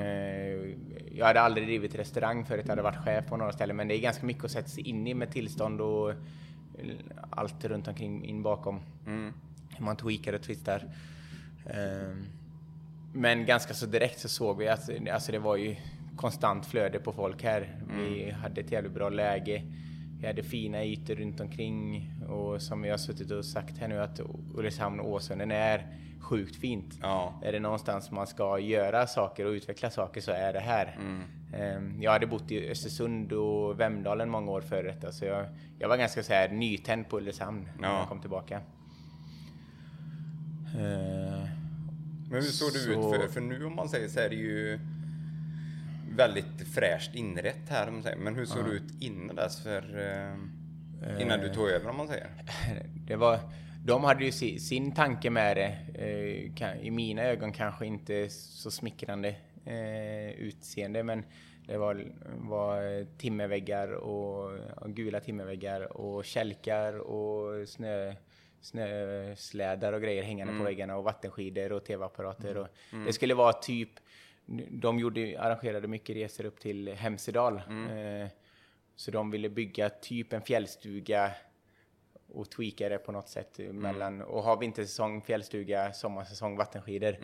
Eh, jag hade aldrig drivit restaurang förut, jag hade varit chef på några ställen, men det är ganska mycket att sätta sig in i med tillstånd och allt runt omkring in bakom. Hur man tweakar och twistar. Eh, men ganska så direkt så såg vi att alltså det var ju konstant flöde på folk här. Vi hade ett jävligt bra läge. Vi hade fina ytor runt omkring och som vi har suttit och sagt här nu att Ulricehamn och Åsunden är sjukt fint. Ja. Är det någonstans man ska göra saker och utveckla saker så är det här. Ehm, Jag hade bott i Östersund och Vemdalen många år före detta så jag, jag var ganska så här nytänd på Ulricehamn när Ja. jag kom tillbaka. Ehm, Men hur såg det Så- ut? För, för nu om man säger så är det ju väldigt fräscht inrätt här. Om man säger. Men hur såg det ut innan dess? För, eh, innan du tog över om man säger? [LAUGHS] Det var, de hade ju si, sin tanke med det. Eh, kan, I mina ögon kanske inte så smickrande eh, utseende, men det var, var timmerväggar och, och gula timmerväggar och kälkar och snö, snöslädar och grejer hängande på väggarna och vattenskidor och tv-apparater. Och Det skulle vara typ, de gjorde, arrangerade mycket resor upp till Hemsedal. Eh, så de ville bygga typ en fjällstuga och tweaka det på något sätt mellan, och har vintersäsong, fjällstuga, sommarsäsong, vattenskidor.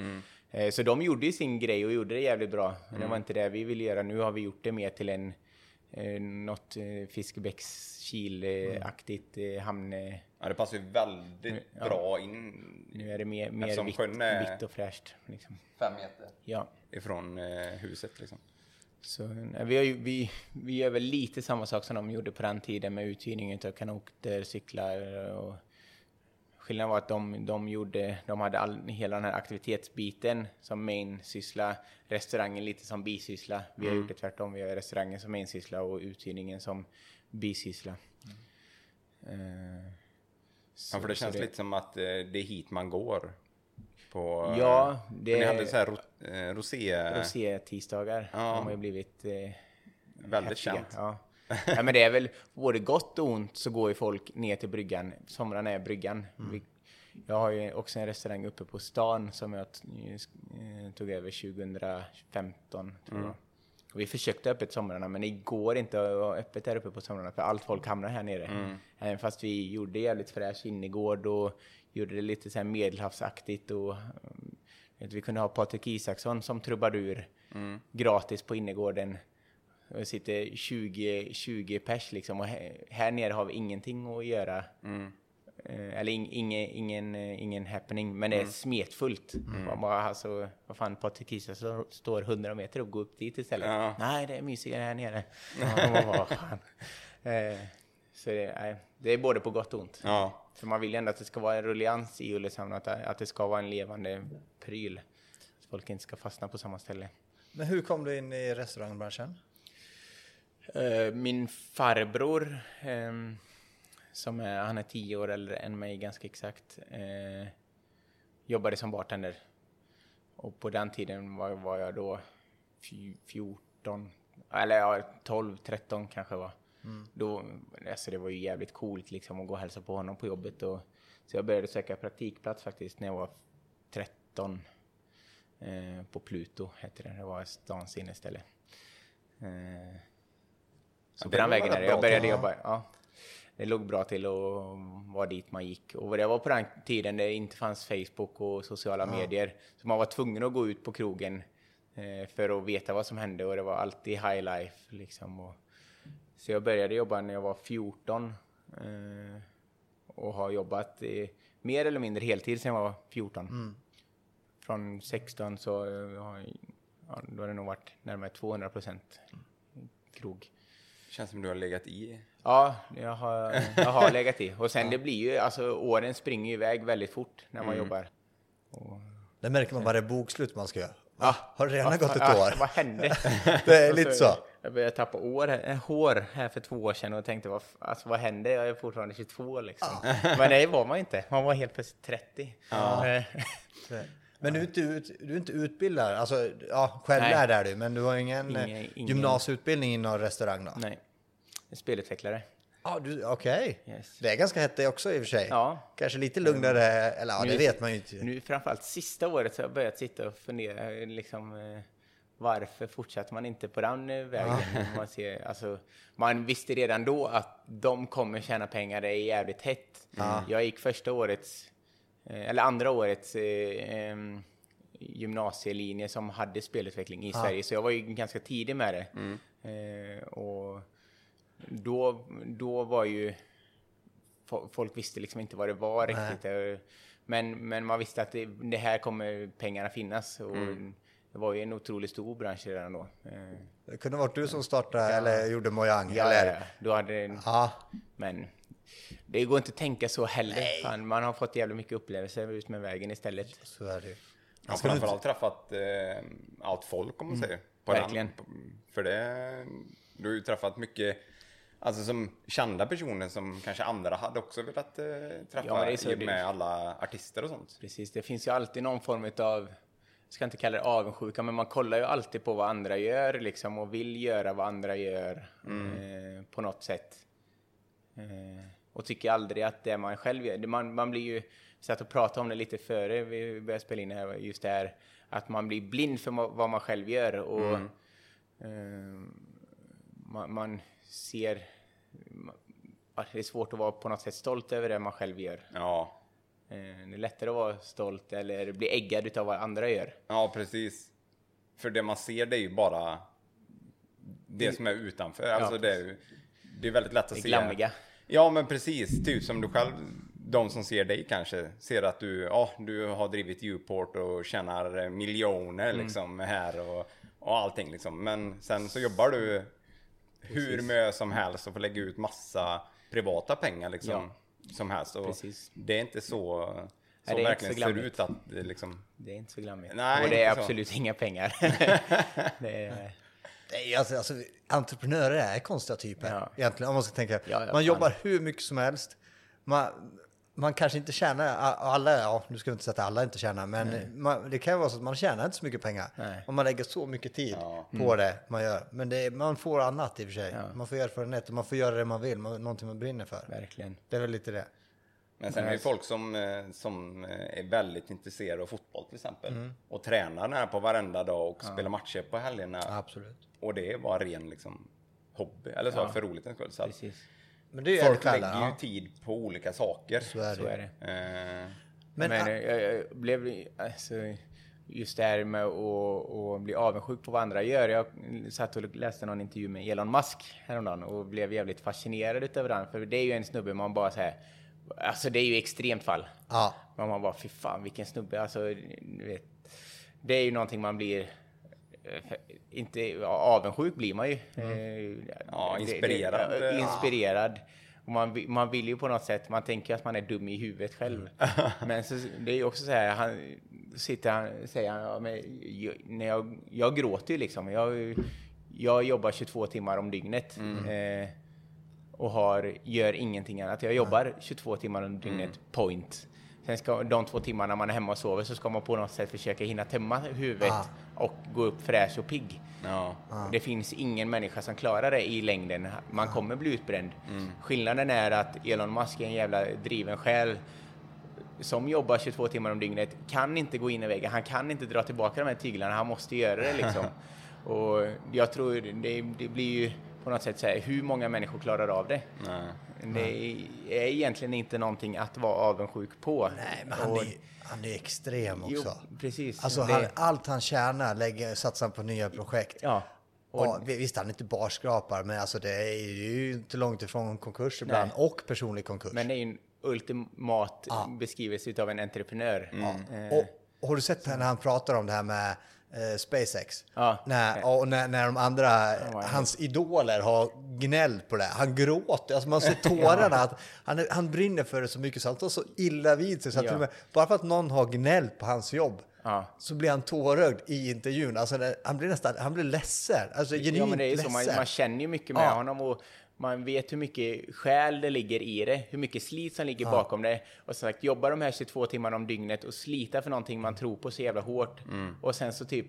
Eh, Så de gjorde ju sin grej och gjorde det jävligt bra. Men Det var inte det vi ville göra. Nu har vi gjort det mer till en eh, något eh, Fiskebäckskil-aktigt eh, hamn... Ja, det passar ju väldigt Ja. bra in nu är det mer, mer vitt, sjön är- vitt och fräscht. Liksom. fem meter Ja. Ifrån eh, huset liksom. Så, nej, vi, ju, vi, vi gör väl lite samma sak som de gjorde på den tiden med uthyrning av kanoter, cyklar och Skillnaden var att de, de, gjorde, de hade all, hela den här aktivitetsbiten som main-syssla, restaurangen lite som bisyssla. Vi har gjort det tvärtom, vi har restaurangen som main-syssla och uthyrningen som bisyssla. Eh, så- Ja, för det känns lite som att eh, det är hit man går. På, Ja, det... det Ni hade så här ro, eh, rosé... rosé-tisdagar. Ja. De har ju blivit eh, Väldigt häftiga. känt. Ja. [LAUGHS] ja, men det är väl både gott och ont så går ju folk ner till bryggan. Somrarna är bryggan. Vi, jag har ju också en restaurang uppe på stan som jag t- eh, tog över 2015. Tror jag. Och vi försökte öppet somrarna, men det går inte att ha öppet där uppe på somrarna för allt folk hamnar här nere. Även fast vi gjorde jävligt fräsch innergård och gjorde det lite så här medelhavsaktigt och mm, vet, vi kunde ha Patrik Isaksson som trubadur gratis på innergården. Det sitter 20, 20 pers liksom och här, här nere har vi ingenting att göra. Eh, eller ing, ingen, ingen, eh, ingen happening, men det är smetfullt. Man bara, alltså, vad fan, Patrik Isaksson står 100 meter och går upp dit istället. Ja. Nej, det är mysigare här nere. [LAUGHS] Ja, bara. Eh, så det, nej, det är både på gott och ont. Ja. För man vill ju ändå att det ska vara en ruljans i Ulricehamn, att, att det ska vara en levande pryl. Så folk inte ska fastna på samma ställe. Men hur kom du in i restaurangbranschen? Eh, min farbror, ehm, som är, han är tio år äldre än mig ganska exakt, eh, jobbade som bartender. Och på den tiden var, var jag då fj- 14, eller ja, 12, 13 kanske var. Då, alltså det var ju jävligt coolt liksom att gå och hälsa på honom på jobbet. Och, så jag började söka praktikplats faktiskt när jag var 13. Eh, på Pluto hette det, det var stans inneställe. Eh, så Ja, på den vägen är det. Jag började ja. jobba, ja. Det låg bra till och var dit man gick. Och det var på den tiden det inte fanns Facebook och sociala medier. Så man var tvungen att gå ut på krogen eh, för att veta vad som hände och det var alltid high life liksom. Och, så jag började jobba när jag var 14 eh, och har jobbat eh, mer eller mindre heltid sedan jag var 14. Från 16 så eh, har ja, då har det nog varit närmare 200 procent krog. Känns som du har legat i. Ja, jag har, jag har legat i. Och sen det blir ju, alltså åren springer ju iväg väldigt fort när man jobbar. Och, Det märker man varje bokslut man ska göra. Ja. Va? Har det redan vad gått ett ja, år? vad hände? [LAUGHS] Det är lite så. [LAUGHS] Jag började tappa år, eh, hår här för två år sedan och tänkte, vad, alltså, vad hände? Jag är fortfarande 22 liksom. [LAUGHS] Men det var man inte. Man var helt plötsligt 30. Eh, Men du är inte, du är inte utbildad, alltså ja, självlärd är du, men du har ingen, eh, Ingen- ingen- gymnasieutbildning inom restaurang då? Nej, spelutvecklare. Ja, du, okej. Yes. Det är ganska hett det också i och för sig. Ja. Kanske lite lugnare, eller ja, det Nu- vet man ju inte. Nu framförallt sista året så har jag börjat sitta och fundera liksom eh, varför fortsätter man inte på den vägen? Man, ser, alltså, man visste redan då att de kommer tjäna pengar, det är jävligt hett. Jag gick första årets, eh, eller andra årets eh, gymnasielinje som hade spelutveckling i Sverige, så jag var ju ganska tidig med det. Eh, och då, då var ju fo- folk visste liksom inte vad det var riktigt. Eh, Men, men man visste att det, det här kommer pengarna finnas. Och Det var ju en otroligt stor bransch redan då. Eh, Det kunde varit du som startade eller gjorde Mojang. Ja, eller? ja, då hade, Ja, men det går inte att tänka så heller. Fan, man har fått jävligt mycket upplevelser ut med vägen istället. så är det. Jag har du framförallt träffat eh, allt folk om man säger. På Verkligen. Den, för det, du har ju träffat mycket, alltså som kända personer som kanske andra hade också velat eh, träffa Ja, med alla artister och sånt. Precis, det finns ju alltid någon form av, ska inte kalla det avundsjuka, men man kollar ju alltid på vad andra gör liksom och vill göra vad andra gör eh, på något sätt. Eh, och tycker aldrig att det man själv gör, man, man blir ju, vi satt och pratade om det lite före vi började spela in det här, just det här att man blir blind för vad man själv gör och eh, man, man ser, det är svårt att vara på något sätt stolt över det man själv gör. Ja, Det är lättare att vara stolt eller bli äggad utav vad andra gör. ja precis. För det man ser det är ju bara det som är utanför. Alltså det, är, det är väldigt lätt att Det se. glammiga. Ja men precis, typ som du själv, de som ser dig kanske, ser att du, ja, du har drivit Uport och tjänar miljoner Mm. liksom här och, och allting liksom. Men sen så jobbar du hur mycket som helst och får lägga ut massa privata pengar liksom. Som helst. Och Precis. det är inte så, så Nej, det är inte verkligen så ser ut att det liksom, Det är inte så glammigt. Nej, och det är inte så. absolut inga pengar. [LAUGHS] det är, Nej, alltså, alltså, entreprenörer är konstiga typer Ja. egentligen om man ska tänka. Ja, ja, man fan. jobbar hur mycket som helst. Man, man kanske inte tjänar, alla, ja nu ska vi inte säga att alla inte tjänar, men man, det kan ju vara så att man tjänar inte så mycket pengar. Nej. Om man lägger så mycket tid Ja. på det man gör. Men det, man får annat i och för sig. Man får erfarenhet och man får göra det man vill, man, någonting man brinner för. Verkligen. Det är väl lite det. Men sen är det folk som, eh, som eh, är väldigt intresserade av fotboll till exempel. Mm. Och tränar här på varenda dag och spelar matcher på helgerna. Absolut. Och det är bara ren liksom, hobby, eller så, för rolighetens skull. Så Precis. Men det är folk lägger ju ja. tid på olika saker. Så är Så det. är det. Eh, Men, Men, eh, jag, jag blev alltså, just det här med att, att bli avundsjuk på vad andra gör. Jag satt och läste någon intervju med Elon Musk häromdagen och blev jävligt fascinerad utav den. För det är ju en snubbe man bara säger, alltså det är ju extremt fall. ja. Men man bara, fy fan vilken snubbe. Alltså, du vet, det är ju någonting man blir inte ja, avundsjuk blir man ju. Eh, Ja, det- det- inspirerad. ja, inspirerad. Och man, man vill ju på något sätt, man tänker att man är dum i huvudet själv. [LAUGHS] Men så, det är ju också så här, han sitter han, säger han, ja, men, jag, när jag, jag gråter ju liksom. Jag, jag jobbar 22 timmar om dygnet. Eh, och har, gör ingenting annat. Jag jobbar 22 timmar om dygnet, point. Sen ska de två timmarna man är hemma och sover så ska man på något sätt försöka hinna tömma huvudet Ah. Och gå upp fräsch och pigg. ja. Det finns ingen människa som klarar det i längden. Man kommer bli utbränd. Skillnaden är att Elon Musk är en jävla driven själ som jobbar 22 timmar om dygnet, kan inte gå in i väggen. Han kan inte dra tillbaka de här tyglarna. Han måste göra det liksom. [LAUGHS] Och jag tror det, det blir ju på något sätt här, hur många människor klarar av det? Nej. Det är egentligen inte någonting att vara avundsjuk på. Nej, men han Och- är, han är extrem Jo, också. precis. Alltså Det- han, allt han tjänar lägger, satsar han på nya projekt. Ja. Och, Och, visst, han är inte barskrapar, men alltså det är ju inte långt ifrån konkurs ibland. Och personlig konkurs. men det är ju en ultimat beskrivelse utav en entreprenör. Eh, Och, och har du sett när han pratar om det här med eh, SpaceX? Ja. När, och när, när de andra, var hans idoler har gnällt på det. Han gråter, alltså man ser [LAUGHS] tårarna. att han, han brinner för det så mycket så han tar så illa vid sig. Så att Ja. med, bara för att någon har gnällt på hans jobb Ja. så blir han tårögd i intervjun. Alltså, han blir nästan, han blir ledsen. Alltså genuint Ja, men det är så. ledsen. Man, man känner ju mycket med Ja. honom och man vet hur mycket själ det ligger i det, hur mycket slit som ligger bakom det. Och som sagt, jobba de här 22 timmarna om dygnet och slita för någonting man tror på så jävla hårt. Och sen så typ,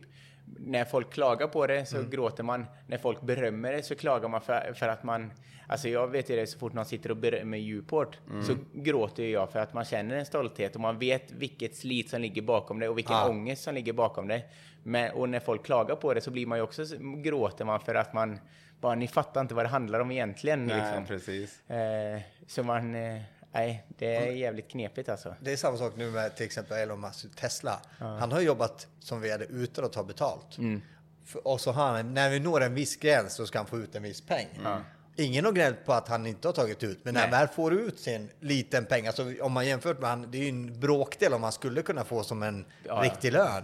när folk klagar på det så gråter man. När folk berömmer det så klagar man för, för att man... Alltså jag vet ju det, så fort någon sitter och berömmer Djuport så gråter jag för att man känner en stolthet och man vet vilket slit som ligger bakom det och vilken Ja. ångest som ligger bakom det. Men, och när folk klagar på det så blir man ju också, gråter man för att man bara, ni fattar inte vad det handlar om egentligen. Nej, liksom. precis. Eh, så man, eh, nej, det är jävligt knepigt alltså. Det är samma sak nu med till exempel Elon Musk, Tesla. Han har jobbat som vd utan att ta betalt. Mm. För, och så har han, när vi når en viss gräns så ska han få ut en viss peng. Ingen har gnällt på att han inte har tagit ut, men när han väl får ut sin liten peng, alltså om man jämfört med han, det är ju en bråkdel om man skulle kunna få som en Ja, ja. riktig lön.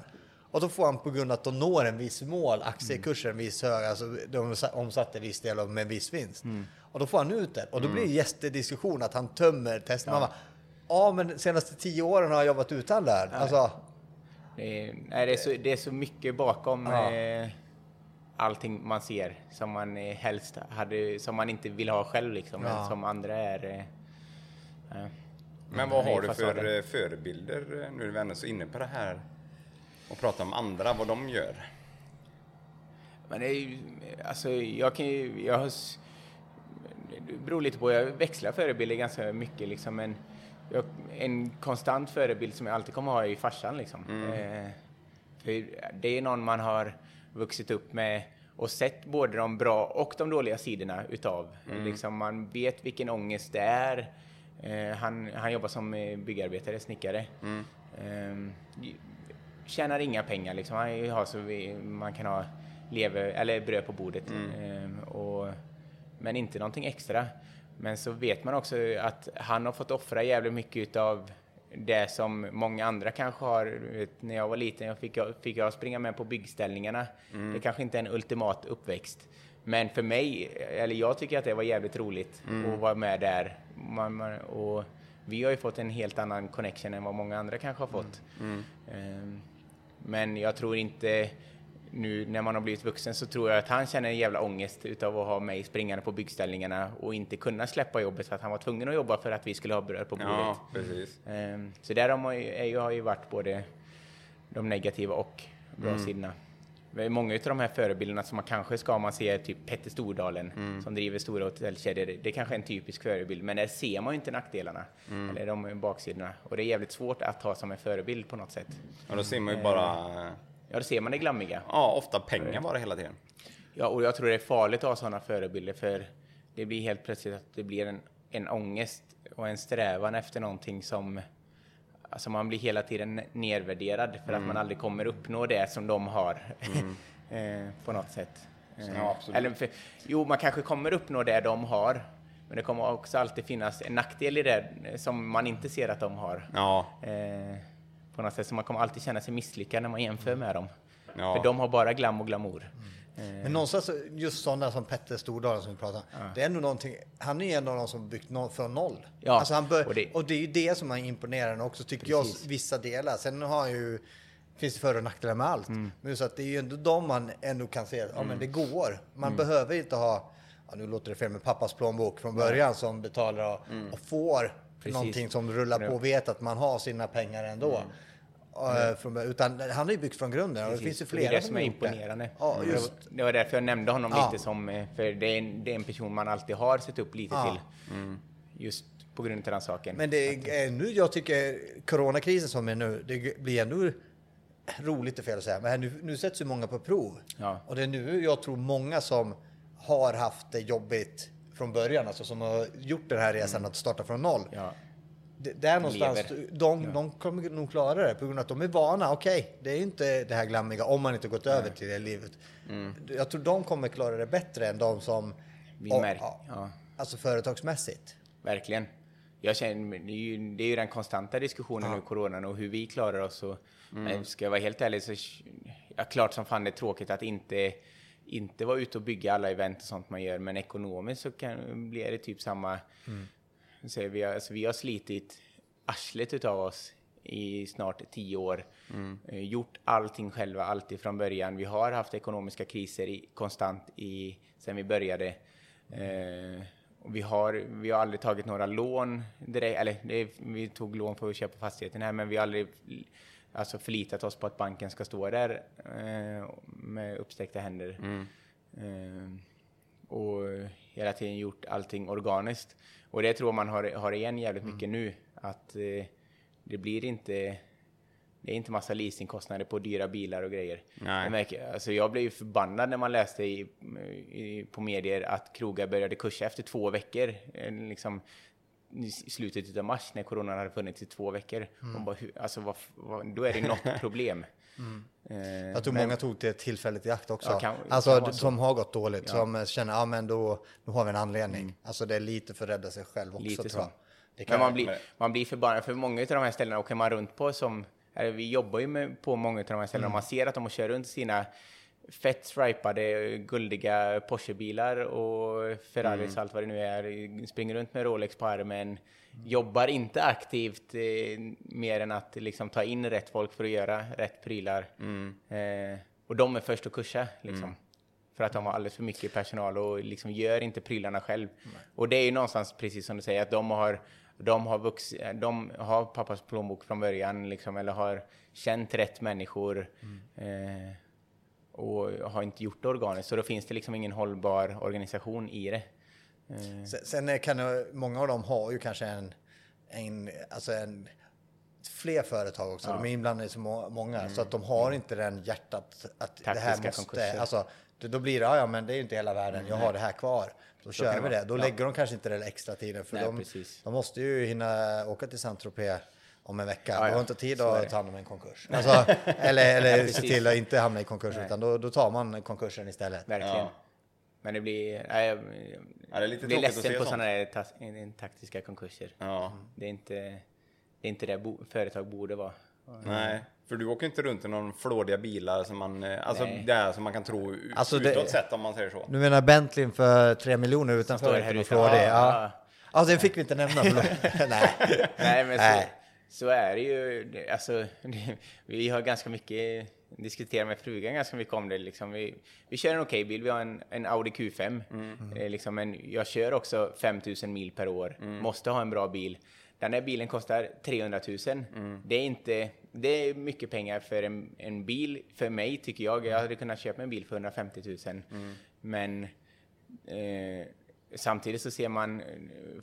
Och då får han på grund av att de når en viss mål, aktiekursen en viss hög, alltså de omsatte en viss del av med en viss vinst. Mm. Och då får han ut det. Och då blir det jättediskussion att han tömmer Tesla. Man bara, Ja, men de senaste tio åren har jag jobbat utan lön. Alltså, Det är, nej, det, är så, det är så mycket bakom Ja. eh, allting man ser som man eh, helst hade, som man inte vill ha själv liksom, Ja. men som andra är. Eh, Men vad det är har du för fasaden. eh, förebilder eh, nu är vi ändå så inne på det här och prata om andra, vad de gör? Men det är ju, alltså jag kan ju, jag har, det beror lite på, jag växlar förebilder ganska mycket liksom, men jag, en konstant förebild som jag alltid kommer ha är farsan liksom. Eh, för det är någon man har vuxit upp med och sett både de bra och de dåliga sidorna utav. Liksom man vet vilken ångest det är. Eh, han, han jobbar som eh, byggarbetare, snickare. Ehm, tjänar inga pengar liksom. Han har så vi, man kan ha lever, eller bröd på bordet. Ehm, och, men inte någonting extra. Men så vet man också att han har fått offra jävligt mycket utav det som många andra kanske har. Vet, när jag var liten jag fick, jag, fick jag springa med på byggställningarna. Det kanske inte är en ultimat uppväxt. Men för mig, eller jag tycker att det var jävligt roligt att vara med där. Man, man, och vi har ju fått en helt annan connection än vad många andra kanske har fått. Ehm, men jag tror inte nu när man har blivit vuxen så tror jag att han känner en jävla ångest utav att ha mig springande på byggställningarna och inte kunna släppa jobbet för att han var tvungen att jobba för att vi skulle ha bröd på bordet. Ja, precis. Ehm, Så där har, man ju- har ju varit både de negativa och bra Mm. sidorna. Det är Många av de här förebilderna som man kanske ska, om man ser typ Petter Stordalen Mm. som driver stora hotellkedjor, det kanske är en typisk förebild, men där ser man ju inte nackdelarna, Mm. eller de baksidorna. Och det är jävligt svårt att ha som en förebild på något sätt. Och då ser man ju bara, Ja, då ser man det glammiga. ja, ofta pengar bara hela tiden. Ja, och jag tror det är farligt att ha sådana förebilder för det blir helt plötsligt att det blir en, en ångest och en strävan efter någonting som Alltså man blir hela tiden nedvärderad för att man aldrig kommer uppnå det som de har [LAUGHS] eh, på något sätt. Eh, Ja, absolut. Eller för, jo, man kanske kommer uppnå det de har, men det kommer också alltid finnas en nackdel i det eh, som man inte ser att de har. Ja, Eh, på något sätt, så man kommer alltid känna sig misslyckad när man jämför med dem. Ja. För de har bara glam och glamour. Men någonstans, just sådana som Petter Stordalen som vi pratar om, det är ändå någonting, han är ju ändå någon som byggt no från noll. Ja, alltså han bör, och och, det- det, är ju det som är imponerande också, tycker Precis. jag, vissa delar. Sen har han ju, finns det för och nackdelar med allt. Mm. Men så att det är ju ändå de man ändå kan se, ja men det går. Man Mm. behöver inte ha, ja, nu låter det fel med pappas plånbok från början som betalar och, och får Mm. Precis. någonting som rullar på och vet att man har sina pengar ändå. Mm. Från, utan han har ju byggt från grunden och det finns ju flera det är det som är det. imponerande. Ja, Det just. var- Det var därför jag nämnde honom Ja. lite som, eh, för det är, en, det är en person man alltid har sett upp lite Ja. till. Just på grund av den saken. Men det är nu, jag tycker coronakrisen som är nu, det blir ändå roligt är fel att säga, men nu, nu sätts ju många på prov. Ja. Och det är nu jag tror många som har haft det jobbigt från början, alltså som har gjort den här resan att starta från noll. ja. Det, där någonstans, Lever. de, de kommer nog klara det på grund av att de är vana. Okej, det är inte det här glammiga om man inte gått över till det livet. Jag tror de kommer klara det bättre än de som... Vi och- märker, ja, ja. Alltså företagsmässigt. Verkligen. Jag känner, det, är ju, det är ju den konstanta diskussionen nu, coronan, och hur vi klarar oss. Och, men Ska jag vara helt ärlig så ja, klart som fan det är tråkigt att inte, inte vara ute och bygga alla event och sånt man gör, men ekonomiskt så kan, blir det typ samma. Så vi, har, alltså, vi har slitit arslet utav oss i snart tio år. Eh, Gjort allting själva, alltid från början. Vi har haft ekonomiska kriser i, konstant i, sen vi började. Eh, vi, har, vi har aldrig tagit några lån direkt, eller det, vi tog lån för att köpa fastigheten här, men vi har aldrig alltså, förlitat oss på att banken ska stå där eh, med uppsträckta händer. Eh, och hela tiden gjort allting organiskt. Och det tror man har, har igen jävligt mycket nu, att eh, det blir inte det är inte massa leasingkostnader på dyra bilar och grejer. Nej. Jag, märker, alltså jag blev ju förbannad när man läste i, i, på medier att krogar började kursa efter två veckor. eh, Liksom, i slutet av mars när coronan hade funnits i två veckor. Man bara, alltså, vad, vad, då är det något [LAUGHS] problem. Eh, Jag tror men- många tog till tillfället i akt också. Ja, kan- alltså kan som har gått dåligt, som känner, ja men då, då har vi en anledning. Alltså det är lite för att rädda sig själv också Mm. Lite tror jag. Det Men kan, man blir, man blir förbannad, för många av de här ställena åker man runt på som, eller vi jobbar ju med, på många av de här ställena, och man ser att de kör runt sina fett stripade, guldiga Porsche-bilar och Ferraris, allt vad det nu är, springer runt med Rolex på armen, jobbar inte aktivt eh, mer än att liksom ta in rätt folk för att göra rätt prylar. Eh, och de är först att kursa, liksom. För att de har alldeles för mycket personal och liksom gör inte prylarna själv. Och det är ju någonstans precis som du säger, att de har, de har, vux, de har pappas plånbok från början, liksom, eller har känt rätt människor. Eh, och har inte gjort det organiskt. Så då finns det liksom ingen hållbar organisation i det. Eh, sen, kan det, många av dem har ju kanske en, en, alltså en fler företag också. De är inblandade i så må- många så att de har inte den hjärtat att det här Mm. Taktiska måste, konkurser. alltså då blir det, ja, ja men det är ju inte hela världen, jag har det här kvar. Då kör kan vi det. Då vara. lägger de kanske inte den extra tiden för Nej, de, de måste ju hinna åka till Saint-Tropez om en vecka. Ja, ja. har inte tid Så att det. ta hand om en konkurs. Alltså, eller eller [LAUGHS] se precis. till att inte hamna i konkurs utan då, då tar man konkursen istället. verkligen. Ja. Men det blir... Nej, jag, Ja, det är lite blir ledsen se på sånt. sådana här taktiska konkurser. Ja, Det är inte det, är inte det bo, företag borde vara. nej. För du åker inte runt i någon flådiga bilar som man, eh, alltså Nej. det är som man kan tro Alltså, det- utåt sett om man säger så. Du menar Bentley för tre miljoner utanför står här flådig? Ja, Ja. ja. ja, det fick vi inte nämna. [LAUGHS] Nej. Nej, men Nej. Så, är det ju. Alltså, [LAUGHS] det, vi har ganska mycket diskuterar med frugan ganska mycket om det. Liksom. Vi, vi kör en okej bil, vi har en, en Audi Q5. Eh, liksom, men jag kör också 5000 mil per år, måste ha en bra bil. Den här bilen kostar 300 000. Det, är inte, det är mycket pengar för en, en bil, för mig tycker jag. Jag hade kunnat köpa en bil för 150 000. Men eh, samtidigt så ser man eh,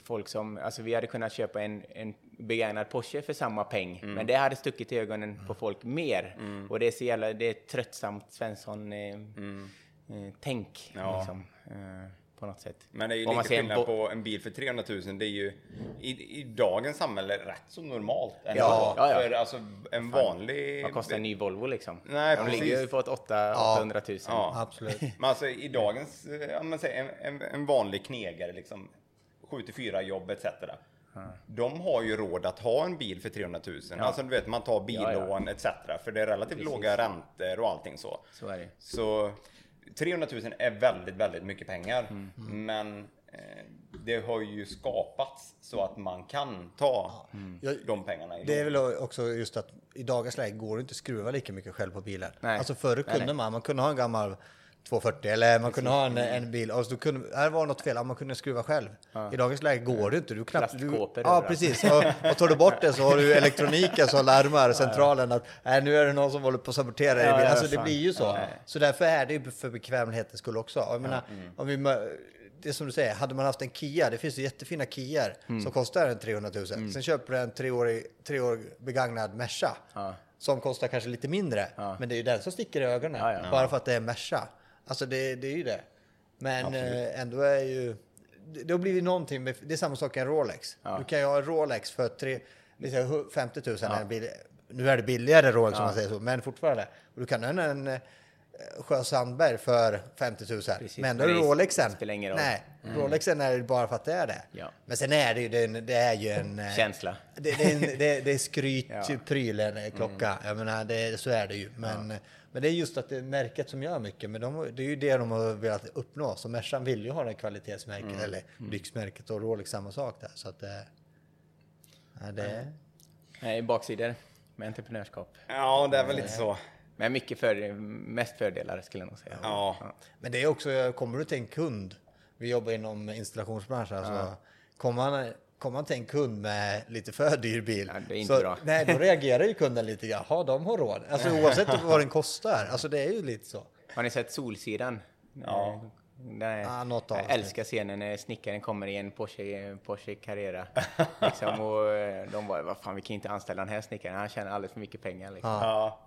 folk som, alltså vi hade kunnat köpa en, en begagnad Porsche för samma peng, Mm. men det hade stuckit i ögonen på folk mer. Och det är så jävla, det är tröttsamt Svensson eh, eh, tänk Ja. liksom, eh, på något sätt. Men det är ju Om man lite en skillnad bo- på en bil för 300 000. Det är ju i, i dagens samhälle rätt så normalt. ändå. Ja, ja, ja. För alltså en vanlig... Vad kostar en ny Volvo liksom? Nej, De precis. ligger ju på ett 800 800 000. Ja. Absolut. [LAUGHS] Men alltså i dagens, eh, ja, men säg, en, en, en vanlig knegare liksom, 7-4 jobb etc. De har ju råd att ha en bil för 300 000. Alltså du vet, man tar billån etc. För det är relativt Precis. låga räntor och allting så. Så är det. Så 300 000 är väldigt, väldigt mycket pengar. Mm. Men eh, det har ju skapats så att man kan ta Jag- de pengarna. i Det är väl också just att i dagens läge går det inte att skruva lika mycket själv på bilen. Nej. Alltså förr Nej, kunde nej. man, man kunde ha en gammal 240 eller man kunde ha en, en bil och så kunde, här var något fel, ja, man kunde skruva själv. I dagens läge går det inte. Du knappt, du, ja, överallt. precis. Och, och tar du bort det så har du elektroniken som larmar [LAUGHS] centralen att nej, nu är det någon som håller på att sabotera Ja, ja, Alltså det blir ju så. Ja. Så därför är det ju för bekvämlighetens skull också. Jag menar, mm. om vi, det är som du säger, hade man haft en Kia, det finns ju jättefina Kiar Mm. som kostar en 300 000. Sen köper du en treårig, treårig begagnad Merca Ja. som kostar kanske lite mindre. Men det är ju den som sticker i ögonen. Ja, ja. Bara för att det är Merca. Alltså det, det är ju det. Men eh, ändå är ju... Det, det har blivit någonting med... Det är samma sak en Rolex. Du kan ju ha en Rolex för tre, vi säger hu- 50 000. är en bil, nu är det billigare Rolex om man säger så, men fortfarande. Och du kan ha en, en eh, Sjö Sandberg för 50 000. Precis, men då är det Rolexen. spelar ingen roll. Nej, Rolexen är det bara för att det är det. Ja. Men sen är det ju, det, är en- det är ju en... eh, Känsla. det, det, är en, det, det är skryt, [LAUGHS] Ja. prylen, eh, klocka. Jag menar, det, så är det ju. Men, men det är just att det är märket som gör mycket. Men de, det är ju det de har velat uppnå. Så Mercan vill ju ha det kvalitetsmärket, eller lyxmärket och Rolex samma sak där. Så att det... Ja, det Nej, baksidor med entreprenörskap. Ja, det är väl lite så. Men mycket för, mest fördelar skulle jag nog säga. Ja. Men det är också, kommer du till en kund, vi jobbar inom installationsbranschen, alltså, kommer, man, kommer man till en kund med lite för dyr bil, Ja, det är inte så, bra. nej, då reagerar ju kunden lite grann, jaha, de har råd. Alltså oavsett [LAUGHS] vad den kostar, alltså det är ju lite så. Har ni sett Solsidan? Ja. Den Ja, något jag det. älskar scenen när snickaren kommer i en Porsche, Porsche Carrera. [LAUGHS] liksom, och eh, de var vad fan vi kan inte anställa den här snickaren, han tjänar alldeles för mycket pengar. Liksom. Ja.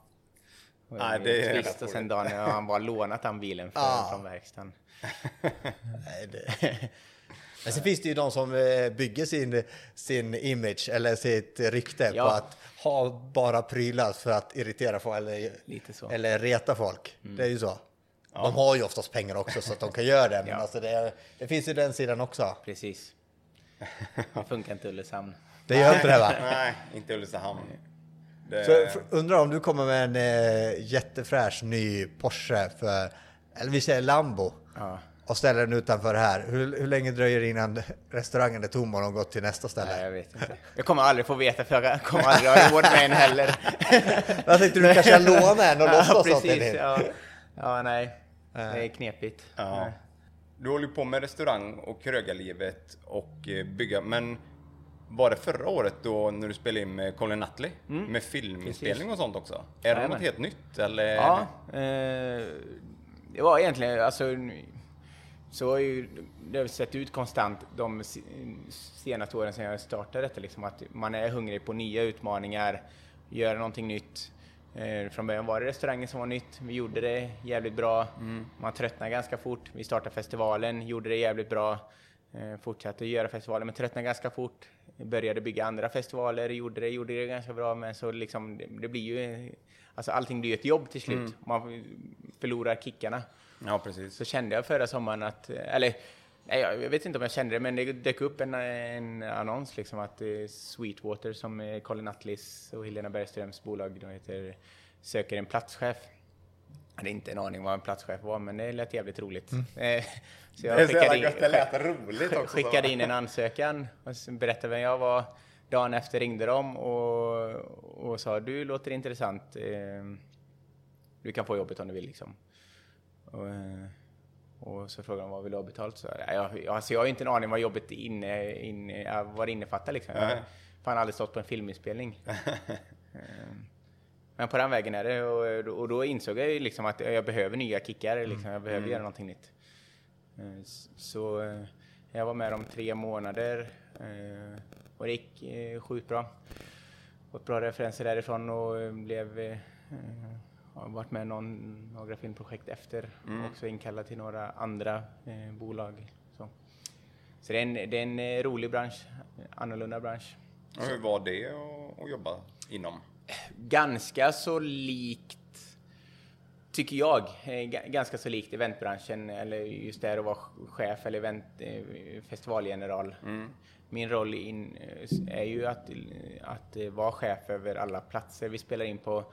Nej, det är trist och sen dagen har han bara lånat den bilen för, Ja. från verkstaden. [LAUGHS] Nej, det... [LAUGHS] Men sen finns det ju de som eh, bygger sin, sin image eller sitt rykte Ja. på att ha bara prylar för att irritera folk eller, eller reta folk. Det är ju så. De har ju oftast pengar också så att de kan göra det. Men Ja. alltså det, det finns ju den sidan också. Precis. Det funkar inte Ulricehamn. Det gör inte det va? [LAUGHS] Nej, inte Ulricehamn. Det... Så undrar om du kommer med en eh, jättefräsch ny Porsche för, eller vi säger Lambo. Ja. Och ställer den utanför här. Hur, hur länge dröjer det innan restaurangen är tom och de gått till nästa ställe? Nej, jag vet inte. Jag kommer aldrig få veta för jag kommer aldrig ha [LAUGHS] råd med en heller. Jag tänkte du kanske låna en och [LAUGHS] ja, låtsas att det är precis. Ja. ja, nej. Det är knepigt. Ja. Du håller på med restaurang och krögarlivet och eh, bygga, men var det förra året då när du spelade in med Colin Nutley? Med filminspelning och sånt också? Är det något helt nytt eller? Ja, eh, det var egentligen, alltså, så har ju det har sett ut konstant de se- senaste åren sedan jag startade detta, liksom, att man är hungrig på nya utmaningar, göra någonting nytt. Eh, från början var det restaurangen som var nytt, vi gjorde det jävligt bra. Man tröttnade ganska fort. Vi startade festivalen, gjorde det jävligt bra. Eh, fortsatte göra festivalen, men tröttnade ganska fort. Började bygga andra festivaler, gjorde det, gjorde det ganska bra, men så liksom, det, det blir ju, alltså allting blir ju ett jobb till slut. Man förlorar kickarna. Ja, precis. Så kände jag förra sommaren att, eller nej, jag vet inte om jag kände det, men det dök upp en, en annons liksom att eh, Sweetwater som är Colin Atlis och Helena Bergströms bolag då heter, söker en platschef. Jag hade inte en aning vad en platschef var, men det lät jävligt roligt. Eh, Så Mm. Jag så jävla skickade in, också. skickade in en ansökan och berättade vem jag var. Dagen efter ringde de och, och sa du låter intressant. Eh, du kan få jobbet om du vill liksom. Och, eh, och så frågade de vad vill du ha betalt? Så, jag, jag, alltså jag har ju inte en aning vad jobbet inne, inne, vad det innefattar liksom. Jag har fan aldrig stått på en filminspelning. [LAUGHS] Men på den vägen är det och, och då insåg jag ju liksom att jag behöver nya kickar, liksom. jag behöver göra någonting nytt. Eh, Så eh, jag var med om tre månader eh, och det gick sjukt bra. Fått bra referenser därifrån och blev har varit med i någon, några filmprojekt efter. Också inkallad till några andra eh, bolag. Så, så det, är en, det är en rolig bransch, annorlunda bransch. Och hur var det att jobba inom? Ganska så likt, tycker jag, eh, ga- ganska så likt eventbranschen eller just där att vara chef eller event, eh, festivalgeneral. Min roll in, eh, är ju att, att vara chef över alla platser vi spelar in på.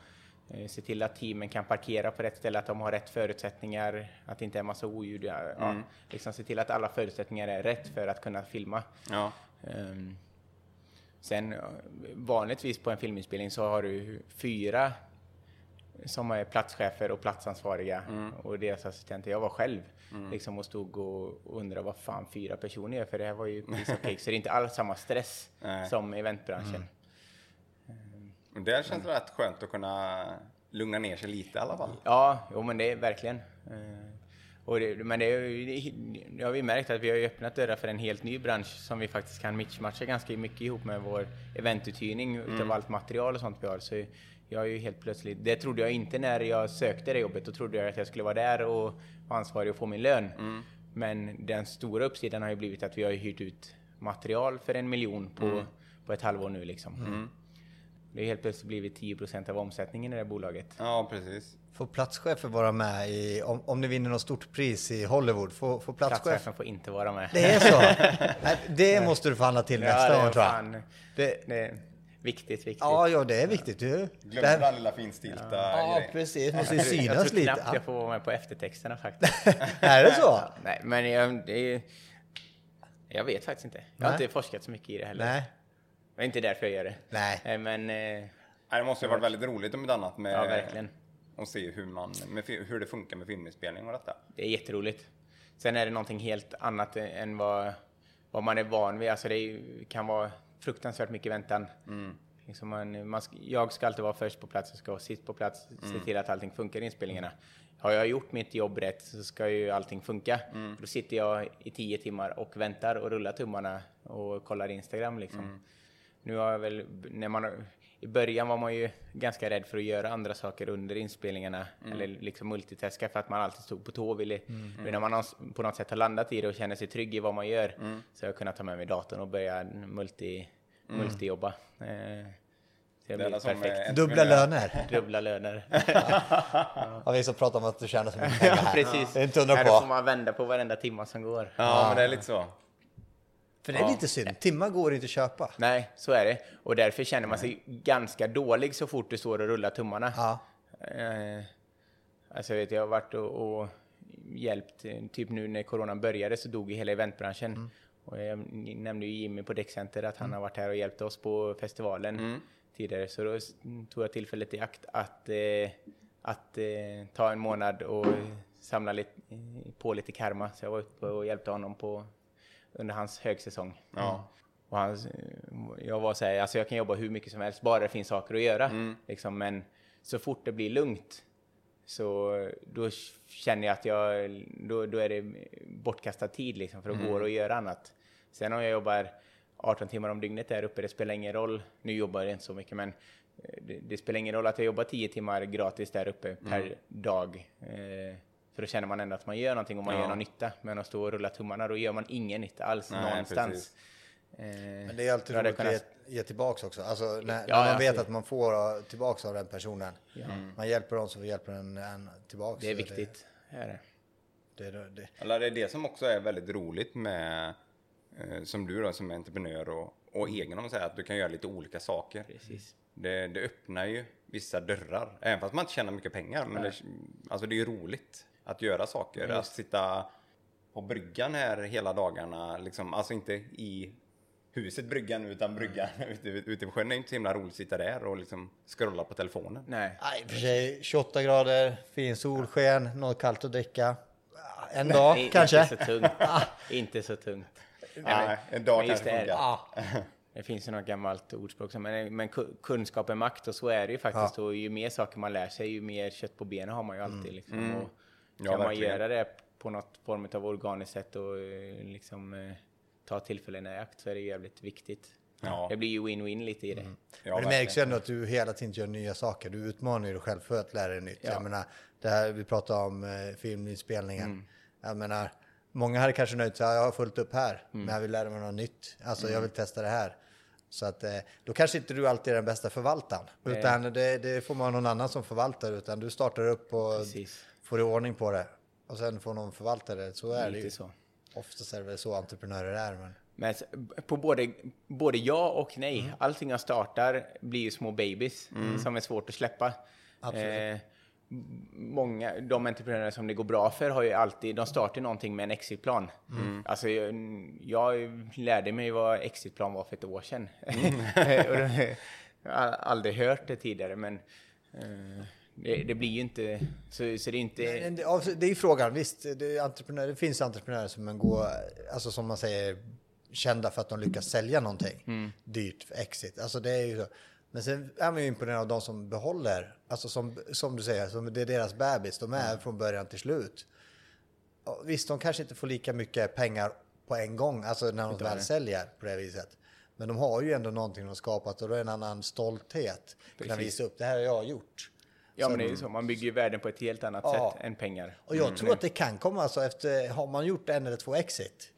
Se till att teamen kan parkera på rätt ställe, att de har rätt förutsättningar, att det inte är massa oljud. Ja, ja, liksom se till att alla förutsättningar är rätt för att kunna filma. Ja. Ehm, sen eh, vanligtvis på en filminspelning så har du fyra som är platschefer och platsansvariga och deras assistenter. Jag var själv liksom och stod och undrade vad fan fyra personer gör för det här var ju piece of cake. Så det är inte alls samma stress Nej. som eventbranschen. Och där känns det rätt skönt att kunna lugna ner sig lite i alla fall. Ja, jo men det är verkligen. Och det, men det, det, har vi märkt att vi har öppnat dörrar för en helt ny bransch som vi faktiskt kan matcha ganska mycket ihop med vår eventuthyrning utav allt material och sånt vi har. Så jag är ju helt plötsligt, det trodde jag inte när jag sökte det jobbet. Då trodde jag att jag skulle vara där och vara ansvarig och få min lön. Men den stora uppsidan har ju blivit att vi har hyrt ut material för en miljon på, på ett halvår nu liksom. Det har helt plötsligt blivit 10% av omsättningen i det här bolaget. Ja, precis. Får platschefer vara med i, om, om ni vinner något stort pris i Hollywood, får, får platschef... Platschefen får inte vara med. Det är så? [LAUGHS] Nej, det måste du förhandla till nästa det är gång tror jag. fan- Det, Det är viktigt, viktigt. ja, ja, det är viktigt. Du. Glöm Det inte här- den lilla finstilta Ja, grejen. precis. Måste ju synas jag tror lite. knappt jag får vara med på eftertexterna faktiskt. [LAUGHS] Är det så? Nej, men jag, det är, jag vet faktiskt inte. Jag har Nej. inte forskat så mycket i det heller. Nej. Det är inte därför jag gör det. Nej. Eh, Men eh, Nej, det måste ju varit väldigt roligt om inte annat med Ja, verkligen. Att se hur, man, hur det funkar med filminspelning och detta. det är jätteroligt. Sen är det någonting helt annat än vad, vad man är van vid. Alltså det är, kan vara fruktansvärt mycket väntan. Liksom man, man, jag ska alltid vara först på plats, jag ska vara sist på plats, se till att allting funkar i inspelningarna. Har jag gjort mitt jobb rätt så ska ju allting funka. Då sitter jag i tio timmar och väntar och rullar tummarna och kollar Instagram liksom. Nu har jag väl, när man, i början var man ju ganska rädd för att göra andra saker under inspelningarna eller liksom multitaska för att man alltid stod på tå och ville, men när man på något sätt har landat i det och känner sig trygg i vad man gör så har jag kunnat ta med mig datorn och börja multi, multijobba. Eh, så det Det perfekt. [LAUGHS] Dubbla löner. [LAUGHS] Dubbla löner. Ja, vi som pratar om att du tjänar så mycket pengar ja, här. precis. Det är inte undra Här får på. man vända på varenda timma som går. Ja, men det är lite så. För det är lite synd. Timmar går inte att köpa. Nej, så är det. Och därför känner man sig ganska dålig så fort du står och rullar tummarna. Ja. Eh, alltså jag vet, jag har varit och, och hjälpt, eh, typ nu när coronan började så dog ju hela eventbranschen. Mm. Och jag nämnde ju Jimmy på Däckcenter att han har varit här och hjälpt oss på festivalen Mm. tidigare. Så då tog jag tillfället i akt att, eh, att eh, ta en månad och samla lite, eh, på lite karma. Så jag var uppe och hjälpte honom på, under hans högsäsong. Ja. Och han, jag var så här, alltså jag kan jobba hur mycket som helst, bara det finns saker att göra. Mm. Liksom, men så fort det blir lugnt så då känner jag att jag, då, då är det bortkastad tid liksom, för då Mm. går det att göra annat. Sen om jag jobbar 18 timmar om dygnet där uppe, det spelar ingen roll. Nu jobbar jag inte så mycket, men eh, det, det spelar ingen roll att jag jobbar 10 timmar gratis där uppe Mm. per dag. Eh, för då känner man ändå att man gör någonting och man Ja. gör någon nytta. Men att stå och rulla tummarna, då gör man ingen nytta alls Nej, någonstans. precis. Eh, Men det är alltid roligt jag att ge, kunnat- ge tillbaks också. Alltså när, när Ja, man ja, vet det- att man får tillbaks av den personen. Man hjälper dem så vi hjälper en, en tillbaks. Det är Så viktigt. är det. Det, det, det. Eller det är det som också är väldigt roligt med, eh, som du då som är entreprenör och, och egen om man säger, att du kan göra lite olika saker. Precis. Det, det öppnar ju vissa dörrar, även fast man inte tjänar mycket pengar. Men det, alltså det är ju roligt att göra saker. Att sitta på bryggan här hela dagarna, liksom, alltså inte i huset bryggan utan bryggan [LAUGHS] ute, ute på sjön. Det är inte så himla roligt att sitta där och liksom scrolla på telefonen. Nej. Nej, för sig 28 grader, fin solsken, något kallt att dricka. En dag I- kanske. Inte så tungt. [LAUGHS] inte så tungt. Nej, en dag kanske funkar. [LAUGHS] Det finns ju något gammalt ordspråk som, men, men ku- kunskap är makt och så är det ju faktiskt. Och ju mer saker man lär sig, ju mer kött på benen har man ju alltid. Liksom. Och Ja, kan man verkligen. göra det på något form av organiskt sätt och eh, liksom eh, ta tillfällen i akt så är det jävligt viktigt. Ja. Det blir ju win-win lite i det. Ja, Men det märks ju ändå att du hela tiden gör nya saker. Du utmanar ju dig själv för att lära dig nytt. Ja. Jag menar, det här vi pratar om eh, filminspelningen. Mm. Jag menar, många hade kanske nöjt sig, "Ja, jag har fullt upp här, Mm. men jag vill lära mig något nytt. Alltså jag vill testa det här. Så att eh, då kanske inte du alltid är den bästa förvaltaren. Utan det, det får man någon annan som förvaltar. Utan du startar upp och Precis. Får i ordning på det. Och sen får någon förvalta det. Så är det Lite ju. så. Oftast är det väl så entreprenörer är. Men... Men på både, både ja och nej. Allting jag startar blir ju små babies som är svårt att släppa. Absolut. Eh, många, de entreprenörer som det går bra för har ju alltid, de startar någonting med en exitplan. Alltså jag, jag lärde mig vad exitplan var för ett år sedan. [LAUGHS] Det- jag har aldrig hört det tidigare men eh, det, det blir ju inte, så, så det är inte... Det, är ju frågan, visst, det, entreprenörer, det finns entreprenörer som går, alltså som man säger, kända för att de lyckas sälja någonting dyrt för exit. Alltså det är ju så. Men sen är man ju imponerad av de som behåller, alltså som, som du säger, som det är deras bebis, de är från början till slut. Och visst, de kanske inte får lika mycket pengar på en gång, alltså när de väl säljer på det viset. Men de har ju ändå någonting de har skapat och då är det en annan stolthet. Kunna Precis. visa upp, det här har jag gjort. Ja men det är ju så, man bygger ju värden på ett helt annat Ja. sätt än pengar. Och jag tror att det kan komma alltså efter, har man gjort en eller två exit,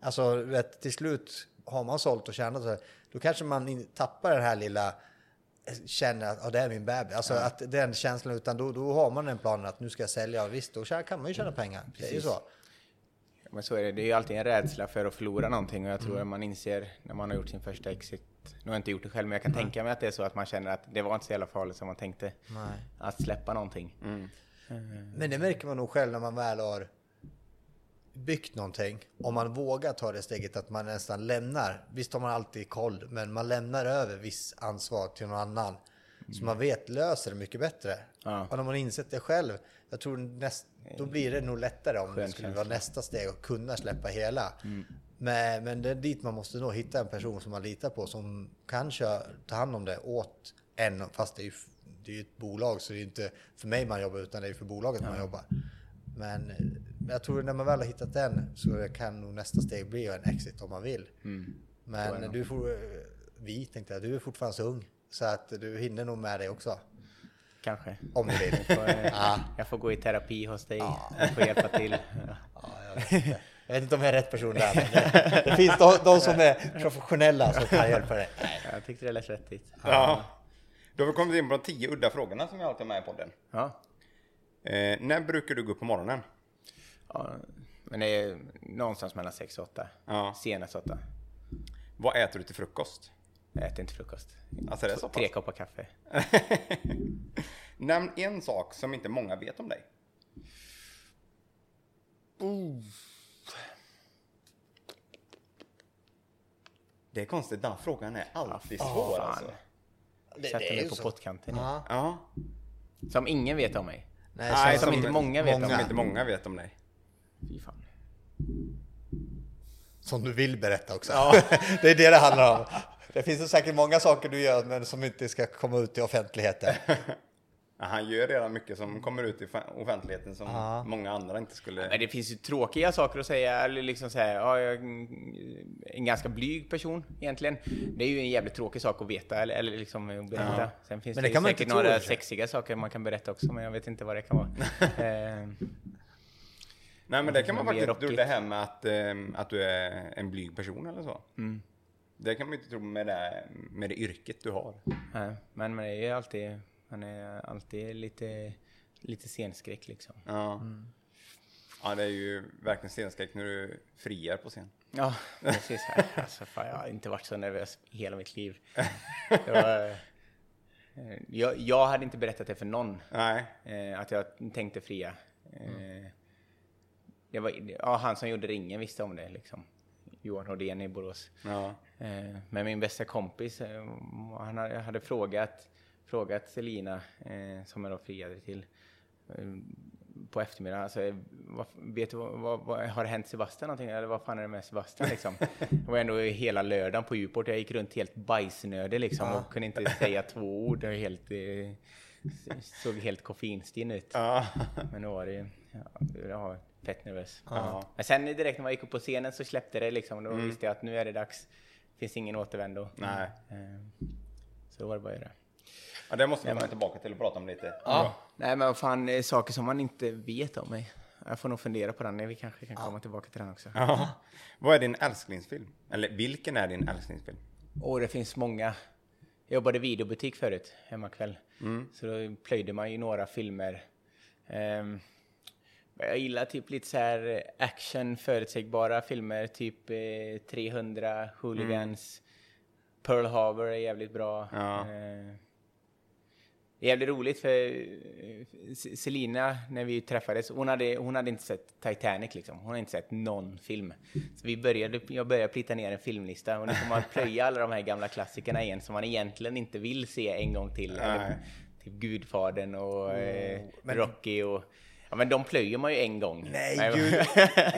alltså vet, till slut har man sålt och tjänat, så- då kanske man tappar den här lilla, eh, känner att "Ja, det är min bebis, alltså att den känslan, utan då, då har man den planen att nu ska jag sälja, och visst då kan man ju tjäna pengar, det är ju så. Men så är det. Det är ju alltid en rädsla för att förlora någonting och jag tror att man inser när man har gjort sin första exit. Nu har jag inte gjort det själv, men jag kan tänka mig att det är så att man känner att det var inte så jävla farligt som man tänkte. Nej. Att släppa någonting. Men det märker man nog själv när man väl har byggt någonting. Om man vågar ta det steget att man nästan lämnar. Visst har man alltid koll, men man lämnar över viss ansvar till någon annan. Så man vet löser det mycket bättre. Ja. Och när man insett det själv, jag tror näst, då blir det nog lättare om det Skön skulle känsla. vara nästa steg och kunna släppa hela. Men, men det är dit man måste nog hitta en person som man litar på som kan köra, ta hand om det åt en, fast det är ju det är ett bolag så det är inte för mig man jobbar utan det är för bolaget man jobbar. Men jag tror när man väl har hittat den så kan nog nästa steg bli en exit om man vill. Men du får, eh, vi tänkte jag, du är fortfarande så ung så att du hinner nog med det också. Kanske. Om du vill. [LAUGHS] Får, eh, Jag får gå i terapi hos dig och få hjälpa till. [LAUGHS] Ja. Ja, jag, vet inte. om jag är rätt person där. Men det, det finns de, de som är professionella som kan hjälpa dig. Jag tyckte det lät vettigt. Ja. Då har vi kommit in på de tio udda frågorna som jag alltid har med i podden. Ja. Eh, när brukar du gå upp på morgonen? ja. Men det är någonstans mellan 6 och 8. Ja. Senast 8. Vad äter du till frukost? Jag äter inte frukost. Alltså, det är så? Tre koppar kaffe. [LAUGHS] Nämn en sak som inte många vet om dig. Det är konstigt, den frågan är alltid svår fan. alltså. Det, Sätter det mig på så. pottkanten. Ja. Ja. Som ingen vet om mig. Nej, Nej, så- som inte många vet om Som inte många vet om dig. Fy fan. Som du vill berätta också. [LAUGHS] det är det det handlar om. Det finns säkert många saker du gör men som inte ska komma ut i offentligheten. [LAUGHS] Ja, han gör redan mycket som kommer ut i offentligheten som Ja. många andra inte skulle... Men det finns ju tråkiga saker att säga, eller liksom säga, ja, jag är en ganska blyg person egentligen. Det är ju en jävligt tråkig sak att veta, eller, eller liksom att berätta. Sen finns Men det, det man säkert några sig. sexiga saker man kan berätta också, men jag vet inte vad det kan vara. [LAUGHS] eh, Nej men det kan man faktiskt tro rockigt. det här med att, ehm, att du är en blyg person eller så. Mm. Det kan man inte tro med det, med det yrket du har. nej, men man är ju alltid, man är alltid lite, lite scenskräck liksom. Ja. Ja det är ju verkligen scenskräck när du friar på scen. Ja, [LAUGHS] precis. Alltså, fan, jag har inte varit så nervös i hela mitt liv. [LAUGHS] Var, eh, jag, jag hade inte berättat det för någon. Nej. Eh, att jag tänkte fria. Eh, det var, ja, han som gjorde ringen visste om det liksom. Johan Hårdén i Borås. Ja. Eh, men min bästa kompis, eh, han hade, hade frågat, frågat Selina, eh, som jag då friade till, eh, på eftermiddagen, alltså, vad, vet du vad, vad, har det hänt Sebastian någonting? Eller vad fan är det med Sebastian liksom? Det var ändå hela lördagen på Djurport, jag gick runt helt bajsnödig liksom och kunde inte säga två ord. Det var helt, eh, såg helt koffeinstinn ut. Ja. Men nu var det ju, ja, jag fett nervös. Ja. Men sen direkt när man gick upp på scenen så släppte det liksom. Då Mm. visste jag att nu är det dags. finns ingen återvändo. Nej. Eh, Så då var det bara att göra. Ja, det måste vi komma tillbaka till och prata om lite. Ja. Nej men vad fan, saker som man inte vet om mig. Jag får nog fundera på den. Vi kanske kan komma tillbaka till den också. Ja. Vad är din älsklingsfilm? Eller vilken är din älsklingsfilm? Och det finns många. Jag jobbade i videobutik förut, hemmakväll. Så då plöjde man ju några filmer. Ehm, jag gillar typ lite så här action, förutsägbara filmer. Typ eh, 300, Hooligans, Pearl Harbor är jävligt bra. Ja. Är jävligt roligt för eh, Selina, när vi träffades, hon hade, hon hade inte sett Titanic liksom. Hon har inte sett någon film. Så vi började, jag började plita ner en filmlista och nu får man plöja alla de här gamla klassikerna igen som man egentligen inte vill se en gång till. Eller, typ Gudfadern och eh, men- Rocky och... Ja men de plöjer man ju en gång. Nej, Men- gud, [LAUGHS]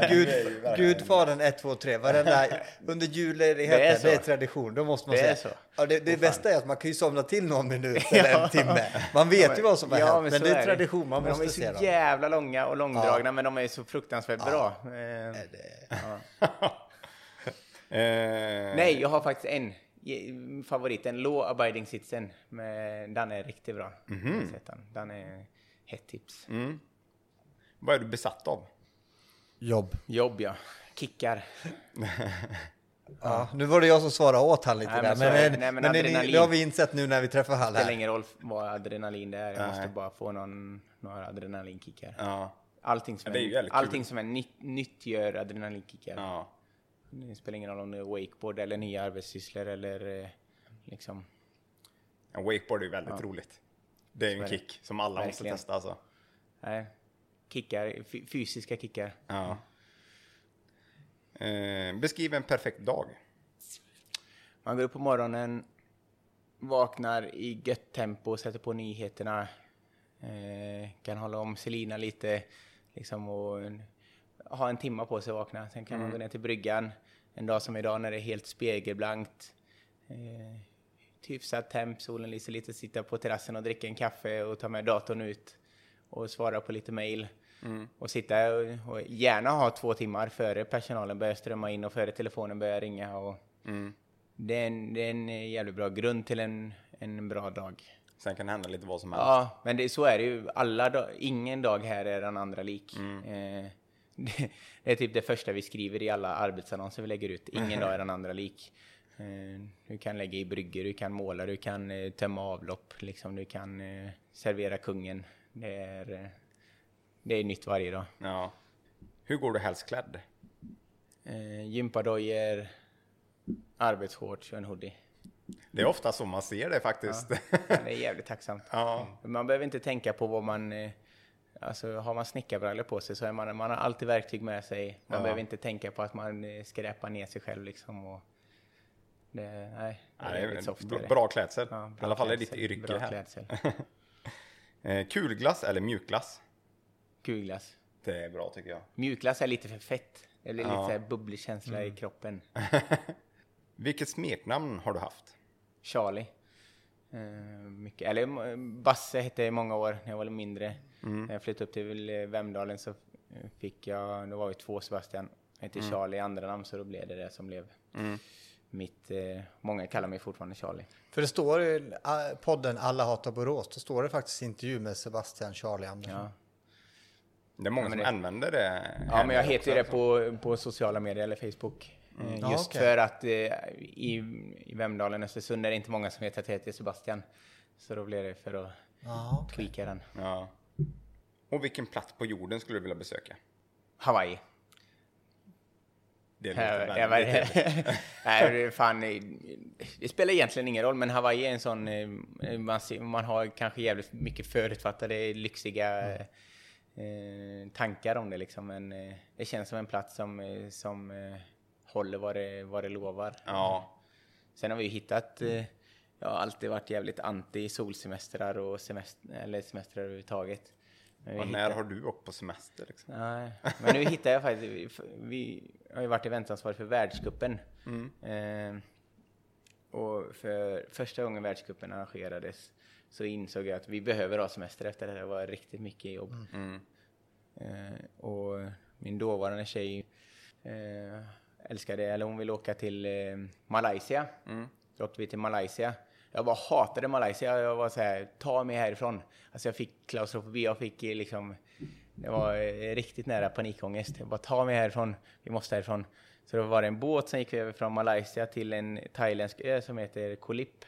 gud, Gudfadern 1, 2, 3, varenda, under julledigheten, Det är det är, tradition, då måste man Det är säga. så. Ja, det det bästa är att man kan ju somna till någon minut [LAUGHS] eller en timme. Man vet ju vad som har hänt, men, så det är tradition, man Men måste de är se så dem. jävla långa och långdragna men de är så fruktansvärt bra. Eh, [LAUGHS] Eh, Nej, jag har faktiskt en ge- favorit, en Law Abiding Citizen. Men den är riktigt bra. Sett Den. den är hett tips. Mm. Vad är du besatt av? Jobb. Jobb ja. Kickar. [LAUGHS] Ja, nu var det jag som svarade åt han lite Nej, där, men så men, Nej, men men adrenalin. det har vi insett nu när vi träffar Hall Det spelar här. ingen roll vad adrenalin det är. Jag måste Nej. bara få någon, några adrenalinkickar. Ja. Allting som, Ja, det är ju är, jävligt allting som är nytt, nytt gör adrenalinkickar. ja. Det spelar ingen roll om det är wakeboard eller nya arbetssysslor eller eh, liksom... En wakeboard är ju väldigt Ja. roligt. Det är ju en kick som alla Verkligen. måste testa alltså. Nej, kickar, fy- fysiska kickar. Ja. Eh, beskriv en perfekt dag. Man går upp på morgonen, vaknar i gött tempo, sätter på nyheterna, eh, kan hålla om Selina lite liksom och en, ha en timma på sig att vakna. Sen kan man gå ner till bryggan en dag som idag när det är helt spegelblankt. Eh, hyfsat temp, solen lyser lite, sitta på terrassen och dricka en kaffe och ta med datorn ut och svara på lite mail. Och sitta och, och gärna ha två timmar före personalen börjar strömma in och före telefonen börjar ringa. Och, det, är en, det är en jävligt bra grund till en, en bra dag. Sen kan det hända lite vad som helst. Ja, men det, så är det ju. Alla dag, ingen dag här är den andra lik. Mm. Eh, [LAUGHS] det, det är typ det första vi skriver i alla arbetsannonser vi lägger ut. Ingen dag är den andra lik. Eh, du kan lägga i brygger, du kan måla, du kan eh, tömma avlopp, liksom, du kan eh, servera kungen. Det är, eh, det är nytt varje dag. Ja. Hur går du helst klädd? Eh, gympadojor, arbetsshorts och en hoodie. Det är ofta så man ser det faktiskt. Det är [LAUGHS] jävligt tacksamt. Ja. Man behöver inte tänka på vad man... eh, Alltså har man snickarbrallor på sig så är man, man har alltid verktyg med sig. Man Ja. behöver inte tänka på att man eh, skräpar ner sig själv liksom. Och det, nej, det Ja, är det är soft. bra, bra klädsel. Ja, I bra alla fall är ditt yrke bra här. klädsel. [LAUGHS] Eh, kulglass eller mjukglass? Kulglass. Det är bra tycker jag. Mjukglass är lite för fett. Det blir Ja. lite bubblig känsla Mm. i kroppen. [LAUGHS] Vilket smeknamn har du haft? Charlie. Eh, mycket, eller eh, Basse hette jag i många år när jag var mindre. När jag flyttade upp till eh, Vemdalen så fick jag, då var vi två Sebastian. Jag hette Charlie i andra namn så då blev det det som blev mitt, eh, många kallar mig fortfarande Charlie. För det står i eh, podden Alla hatar Borås, då står det faktiskt intervju med Sebastian Charlie Andersson. Ja. Det är många men som det- använder det. Ja, men jag heter det också. på, på sociala medier eller Facebook. Eh, Ja, Just okej. för att eh, i, i Vemdalen, Östersund är det inte många som vet att jag heter Sebastian. Så då blev det för att Ja, okej. tweaka den. Ja. Och vilken plats på jorden skulle du vilja besöka? Hawaii. [LAUGHS] Det låter ja, väldigt men- trevligt. Nej, fan, det spelar egentligen ingen roll, men Hawaii är en sån... eh, Man, man har kanske jävligt mycket förutfattade, lyxiga eh, tankar om det liksom. Men eh, det känns som en plats som, eh, som eh, håller vad det, vad det lovar. Ja. Sen har vi ju hittat, eh, jag har alltid varit jävligt anti solsemestrar och semester, eller semestrar överhuvudtaget. Och när hittar- har du åkt på semester? Liksom? Nej, men nu hittar jag faktiskt, vi har ju varit eventansvarig för världscupen. Eh, och för första gången världscupen arrangerades så insåg jag att vi behöver ha semester efter det. Det var riktigt mycket jobb. Mm. Eh, och min dåvarande tjej eh, älskade, eller hon ville åka till eh, Malaysia. Då åkte vi till Malaysia. Jag bara hatade Malaysia. Jag var så här, ta mig härifrån. Alltså jag fick klaustrofobi, jag fick eh, liksom, det var eh, riktigt nära panikångest. Jag bara, ta mig härifrån, vi måste härifrån. Så då var det en båt som gick över från Malaysia till en thailändsk ö som heter Koh Lip.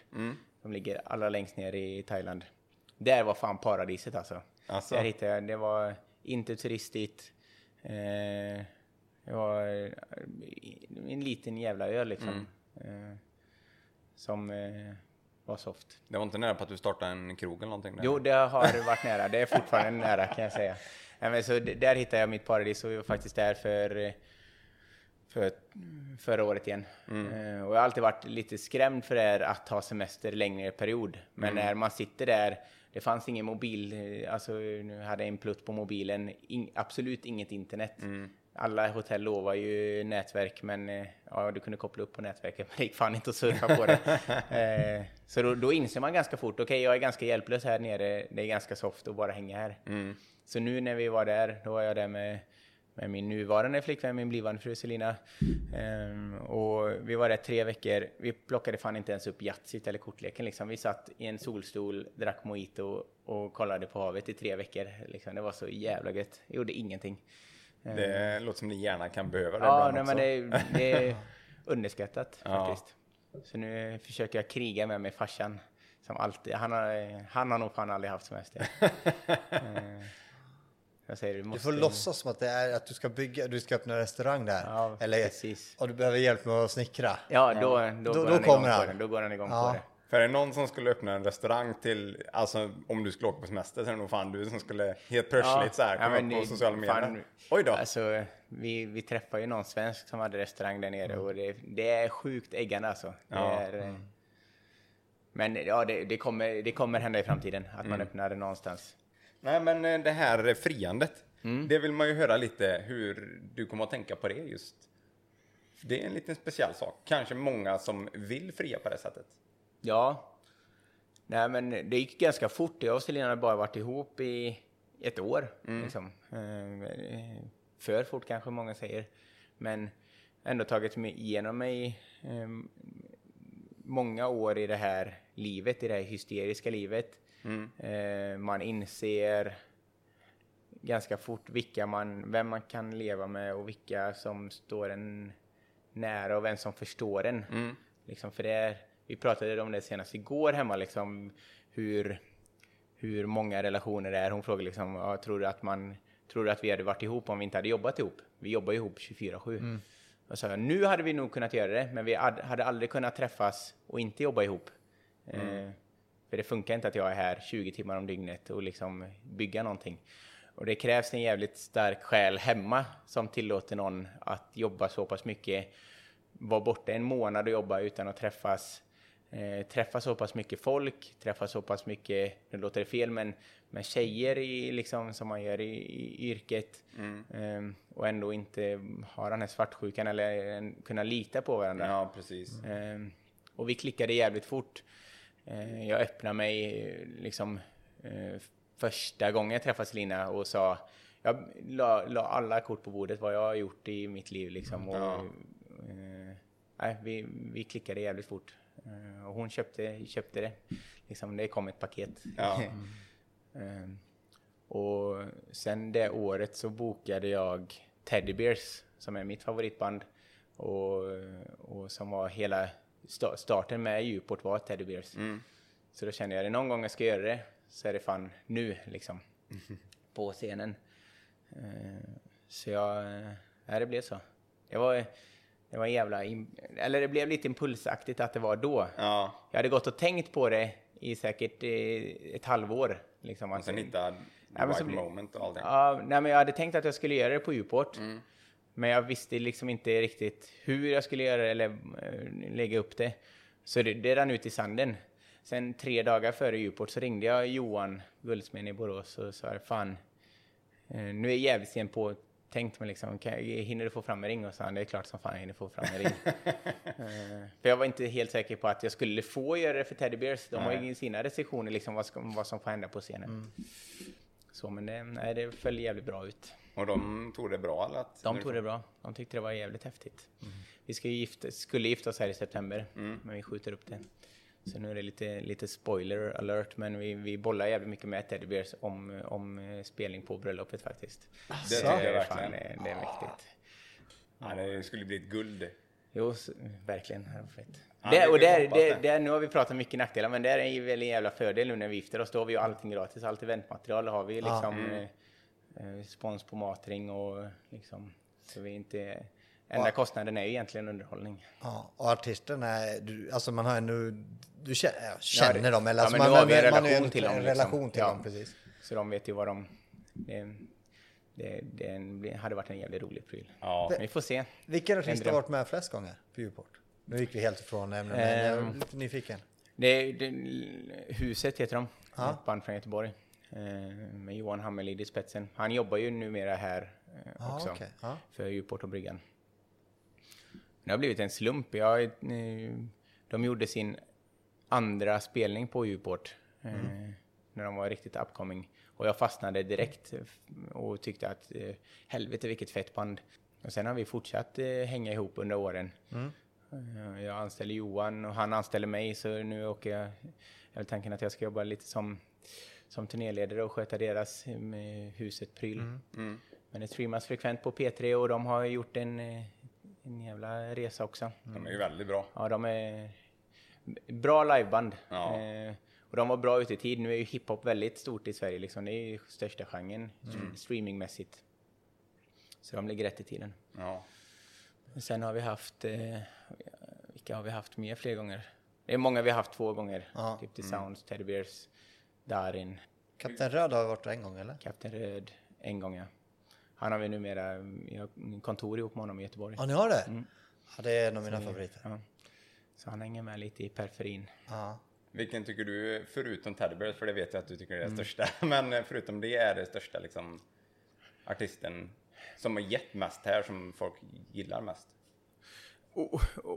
Som ligger allra längst ner i Thailand. Där var fan paradiset alltså. Alltså? Där hittade jag, det var inte turistigt. Eh, det var eh, en liten jävla ö liksom. Eh, som eh, var soft. Det var inte nära på att du startade en krog eller någonting? Där. Jo, det har varit nära. Det är fortfarande nära kan jag säga. Nej, men så där hittade jag mitt paradis och vi var faktiskt där för, för förra året igen. Eh, Och jag har alltid varit lite skrämd för det här att ha semester längre period. Men när man sitter där, det fanns ingen mobil, eh, alltså nu hade jag en plutt på mobilen, ing, absolut inget internet. Alla hotell lovar ju nätverk, men eh, ja, du kunde koppla upp på nätverket, [LAUGHS] men det gick fan inte att surfa på det. [LAUGHS] Eh, så då, då inser man ganska fort, okej, jag är ganska hjälplös här nere, det är ganska soft att bara hänga här. Så nu när vi var där, då var jag där med, med min nuvarande flickvän, min blivande fru Selina. Ehm, och vi var där tre veckor. Vi plockade fan inte ens upp Yatzyt eller kortleken. Liksom. Vi satt i en solstol, drack mojito och kollade på havet i tre veckor. Liksom. Det var så jävla gött. Jag gjorde ingenting. Det låter som ni gärna kan behöva det Ja, nej, men det, det är [LAUGHS] underskattat Ja. faktiskt. Så nu försöker jag kriga med mig farsan. Som alltid, han, har, han har nog fan aldrig haft semester. [LAUGHS] Eh, jag säger, du, Du måste, får låtsas som att det är att du ska bygga, du ska öppna restaurang där. Ja, eller, precis. Och du behöver hjälp med att snickra. Ja, då, då, Då- går då han kommer han. Då går han igång Ja. på det. För är det någon som skulle öppna en restaurang till, alltså om du skulle åka på semester så är det nog fan du som skulle helt plötsligt så här komma upp på det- sociala medier. fan, Oj då! Alltså, vi, vi träffade ju någon svensk som hade restaurang där nere och det, det är sjukt äggande alltså. Ja. är, eh, Men ja, det, det, kommer, det kommer hända i framtiden att Mm. man öppnar det någonstans. Nej men eh, det här friandet, Mm. det vill man ju höra lite hur du kommer att tänka på det just. Det är en liten speciell sak. Kanske många som vill fria på det sättet. Ja. Nej, men det gick ganska fort. Jag och Selina hade bara varit ihop i ett år. Liksom. Eh, För fort kanske många säger. Men ändå tagit mig igenom mig eh, många år i det här livet, i det här hysteriska livet. Eh, Man inser ganska fort vilka man, vem man kan leva med och vilka som står en nära och vem som förstår en. Liksom, för det är, vi pratade om det senast igår hemma, liksom, hur, hur många relationer det är. Hon frågade liksom, ja, tror, du att man, tror du att vi hade varit ihop om vi inte hade jobbat ihop? Vi jobbar ihop 24-7. Och så sa jag, nu hade vi nog kunnat göra det, men vi hade aldrig kunnat träffas och inte jobba ihop. Eh, för det funkar inte att jag är här 20 timmar om dygnet och liksom bygga någonting. Och det krävs en jävligt stark själ hemma som tillåter någon att jobba så pass mycket, vara borta en månad och jobba utan att träffas, eh, träffa så pass mycket folk, träffa så pass mycket, nu låter det fel, men, men tjejer i, liksom, som man gör i, i yrket eh, och ändå inte ha den här svartsjukan eller eh, kunna lita på varandra. Ja, precis. Ehm, och vi klickade jävligt fort. Ehm, jag öppnade mig eh, liksom eh, första gången jag träffade Selina och sa jag la, la alla kort på bordet vad jag har gjort i mitt liv liksom. Och, Ja. eh, vi, vi klickade jävligt fort. Ehm, och hon köpte, köpte det. Liksom, det kom ett paket. Ja. [LAUGHS] Ehm, och sen det året så bokade jag Teddy Bears som är mitt favoritband och, och som var hela sta- starten med Djuport var Teddy Bears. Så då kände jag det någon gång jag ska göra det så är det fan nu liksom [LAUGHS] på scenen. Ehm, så jag, ja, det blev så. Det var, det var en jävla, eller det blev lite impulsaktigt att det var då. Ja, Jag hade gått och tänkt på det i säkert eh, ett halvår. Liksom, och sen hitta Ja, men så right moment och allting. Ja, nej, men jag hade tänkt att jag skulle göra det på Uport. Men jag visste liksom inte riktigt hur jag skulle göra det eller eh, lägga upp det. Så det, det rann ut i sanden. Sen tre dagar före Djuport så ringde jag Johan, guldsmeden i Borås, och sa fan, eh, nu är jävligt sent på tänkt mig liksom, kan, hinner du få fram en ring? Och så han, det är klart som fan jag hinner få fram en ring. [LAUGHS] Eh, för jag var inte helt säker på att jag skulle få göra det för Teddy Bears. De har ju sina restriktioner liksom vad, ska, vad som får hända på scenen. Så men det, nej, det föll jävligt bra ut. Och de tog det bra? Eller att, De tog det bra. De tyckte det var jävligt häftigt. Vi ska gifta, skulle gifta oss här i september, men vi skjuter upp det. Så nu är det lite, lite spoiler alert, men vi, vi bollar jävligt mycket med Teddy Bears om, om eh, spelning på bröllopet faktiskt. Det tycker jag är verkligen. det, det är mäktigt. Ja, det skulle bli ett guld. Jo, verkligen. Det var fett. Ja, det, vi och kan där, hoppas det, det. där, nu har vi pratat mycket nackdelar, men det är ju väl en jävla fördel nu när vi gifter oss. Då har vi ju allting gratis, allt eventmaterial har vi liksom. Mm. Eh, eh, spons på matring och liksom. Så vi inte... Enda kostnaden är ju egentligen underhållning. Ja, och artisterna, är- du, alltså man har ju nu, du känner, ja, känner det- dem eller ja, alltså men man, nu har vi en man relation till dem, En liksom. relation till Ja. dem, precis. Så de vet ju vad de... Det, det, det hade varit en jävligt rolig pryl. Ja. Men vi får se. Vilken artist har varit med flest gånger på Djurport? Nu gick vi helt ifrån ämnet, men jag är Ehm. lite nyfiken. Det, det, huset heter de, Ja. ett band från Göteborg. Eh, med Johan Hammerlid i spetsen. Han jobbar ju numera här eh, Ja, också. okej, ja. För Djurport och Bryggan. Det har blivit en slump. Jag, eh, de gjorde sin andra spelning på Djurport. Eh, Mm. När de var riktigt upcoming. Och jag fastnade direkt eh, och tyckte att eh, helvete vilket fett band. Och sen har vi fortsatt eh, hänga ihop under åren. Mm. Eh, Jag anställer Johan och han anställer mig så nu åker jag... Jag har tanken att jag ska jobba lite som, som turnéledare och sköta deras eh, med huset-pryl. Mm. Men det streamas frekvent på P3 och de har gjort en, eh, en jävla resa också. De är ju väldigt bra. Ja, de är bra liveband. Ja. Eh, och de var bra ute i tid. Nu är ju hiphop väldigt stort i Sverige liksom. Det är ju största genren Mm. streamingmässigt. Så de ligger rätt i tiden. Ja. Sen har vi haft, eh, vilka har vi haft mer fler gånger? Det är många vi har haft två gånger. Ja. Typ The Sounds, Teddy Bears, Darin, Kapten Röd har varit en gång eller? Kapten Röd, en gång ja. Han har vi numera, kontor ihop med honom i Göteborg. Ja, ni har det? Ja, det är en av mina favoriter. Ja. Så han hänger med lite i periferin. Ja. Vilken tycker du, förutom Teddy Bears, för det vet jag att du tycker är det Mm. största, [LAUGHS] men förutom det är det största liksom artisten som har gett mest här, som folk gillar mest?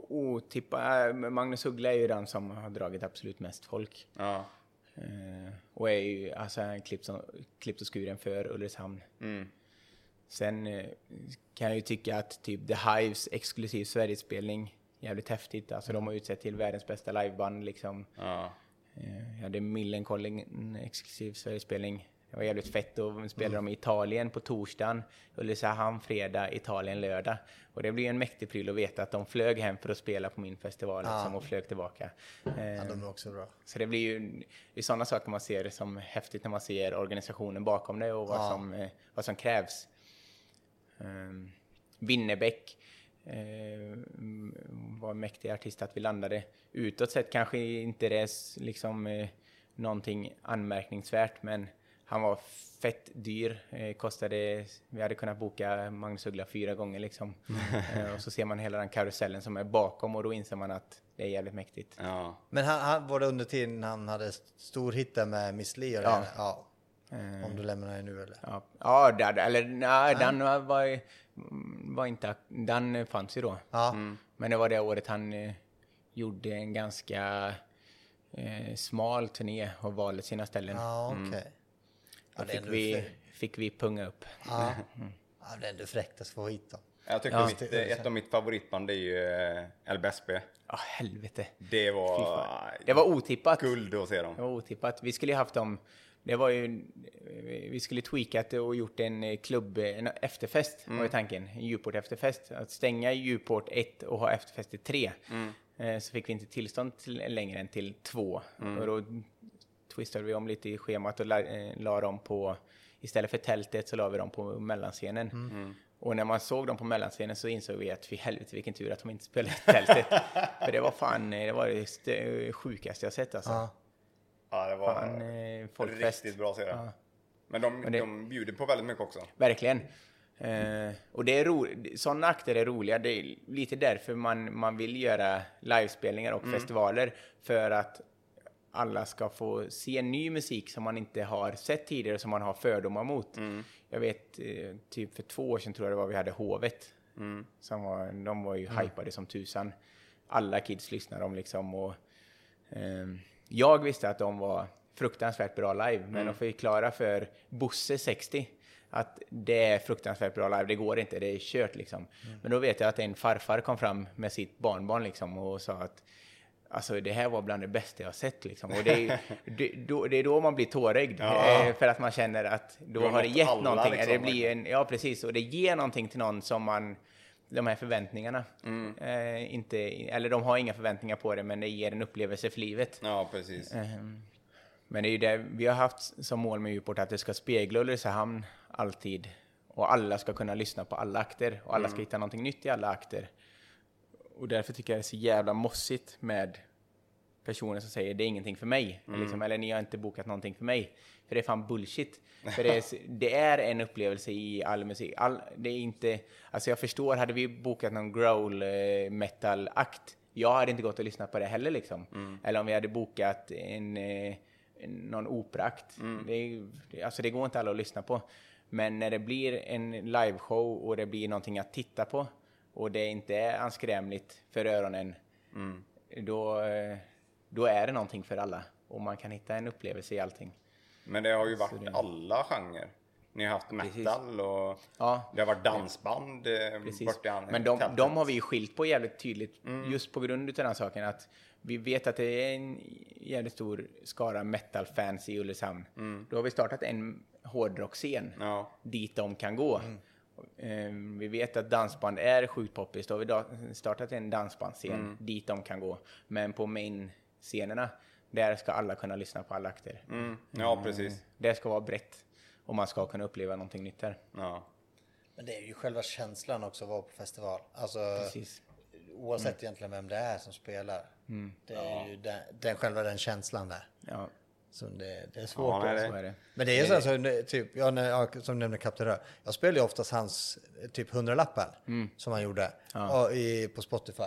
Otippa, äh, Magnus Uggla är ju den som har dragit absolut mest folk. Ja. Eh, och är ju alltså klippt, som, klippt och skuren för Ulricehamn. Mm. Sen eh, kan jag ju tycka att typ The Hives exklusiv Sverigespelning, jävligt häftigt. Alltså de har utsett till världens bästa liveband liksom. Ja. Eh, Jag hade Millencolin en exklusiv Sverigespelning. Det var jävligt fett. Då spelade de i Italien på torsdagen, Ulricehamn fredag, Italien lördag. Och det blir en mäktig pryl att veta att de flög hem för att spela på min festival liksom, och flög tillbaka. Eh, ja, de är också bra. Så det blir ju det sådana saker man ser som häftigt när man ser organisationen bakom det och vad, Ja. som, eh, vad som krävs. Um, Winnerbäck eh, mm, var en mäktig artist att vi landade. Utåt sett kanske inte det är liksom eh, någonting anmärkningsvärt men han var fett dyr. Eh, kostade, vi hade kunnat boka Magnus Uggla fyra gånger liksom. [LAUGHS] eh, och så ser man hela den karusellen som är bakom och då inser man att det är jävligt mäktigt. Ja. Men han, han, var det under tiden han hade stor hitta med Miss Li? Ja. ja. Eh, Om du lämnar det nu eller? Ja, ja där, eller nej, den var, var, var inte, den fanns ju då. Ja. Men det var det året han eh, gjorde en ganska eh, smal turné och valde sina ställen. Ja, okej. Ja, Då det är fick vi, fick vi punga upp. Ja. [LAUGHS] ja, det är ändå fräckt att få hit dem. Jag tycker Ja. mitt, ett av mitt favoritband är ju eh, LBSB. Ja, helvete. Det var. Det var otippat. guld att se dem. Det var otippat. Vi skulle ju haft dem... Det var ju... Vi skulle tweakat och gjort en eh, klubb, en efterfest var ju tanken. En Djurport efterfest. Att stänga Djurport 1 och ha efterfest till 3. Eh, Så fick vi inte tillstånd till, längre än till 2. Och då twistade vi om lite i schemat och la, eh, la dem på... Istället för tältet så la vi dem på mellanscenen. Och när man såg dem på mellanscenen så insåg vi att för helvete vilken tur att de inte spelade i tältet. [LAUGHS] för det var fan, eh, det var det st- sjukaste jag sett alltså. Ja. Ja, det var Fan, eh, folkfest. riktigt bra att se det. Ja. Men de, det- de bjuder på väldigt mycket också. Verkligen. Eh, och det är ro, sådana akter är roliga. Det är lite därför man, man vill göra livespelningar och festivaler. För att alla ska få se ny musik som man inte har sett tidigare, som man har fördomar mot. Jag vet, eh, typ för två år sedan tror jag det var vi hade Hovet. Som var, de var ju hypade som tusan. Alla kids lyssnade de liksom och ehm, jag visste att de var fruktansvärt bra live, men att förklara för Bosse 60 att det är fruktansvärt bra live, det går inte, det är kört liksom. Men då vet jag att en farfar kom fram med sitt barnbarn liksom och sa att Alltså det här var bland det bästa jag sett liksom. Och det är, det, då, det är då man blir tårögd. Ja. Eh, för att man känner att då har det gett någonting. liksom, det blir en, ja, precis. Och det ger någonting till någon som man... De här förväntningarna. Mm. Eh, inte, eller de har inga förväntningar på det, men det ger en upplevelse för livet. Ja, precis. Ehm, Men det är ju det vi har haft som mål med Uport, att det ska spegla Ulricehamn alltid. Och alla ska kunna lyssna på alla akter och alla ska hitta någonting nytt i alla akter. Och därför tycker jag det är så jävla mossigt med personer som säger det är ingenting för mig. Liksom, eller ni har inte bokat någonting för mig. För det är fan bullshit. För det är, det är en upplevelse i all musik. All, det är inte, alltså jag förstår, hade vi bokat någon growl eh, metal akt, jag hade inte gått och lyssnat på det heller liksom. Eller om vi hade bokat en, eh, någon operaakt. Det, är- det, alltså det går inte alla att lyssna på. Men när det blir en liveshow och det blir någonting att titta på och det inte är anskrämligt för öronen, då, eh, då är det någonting för alla. Och man kan hitta en upplevelse i allting. Men det har ju varit det- alla genrer. Ni har haft Precis. metal och Ja. det har varit dansband eh, Precis. Men de, de har vi ju skilt på jävligt tydligt just på grund av den saken att vi vet att det är en jävligt stor skara metal-fans i Ulricehamn. Då har vi startat en hårdrockscen Ja. dit de kan gå. Eh, Vi vet att dansband är sjukt poppis. Då har vi startat en dansbandsscen dit de kan gå. Men på main-scenerna, där ska alla kunna lyssna på alla akter. Mm. Ja, precis. Det ska vara brett och man ska kunna uppleva någonting nytt där. Ja. Men det är ju själva känslan också att vara på festival. Alltså Precis. oavsett egentligen vem det är som spelar. Det är ju den, den, själva den känslan där. Ja, Så det, det är svårt. Ja, det- så är det. Men det är ju så, här, typ, ja, när, ja, som nämnde Kapten Röd. Jag spelar ju oftast hans typ hundralappen som han gjorde och i, på Spotify.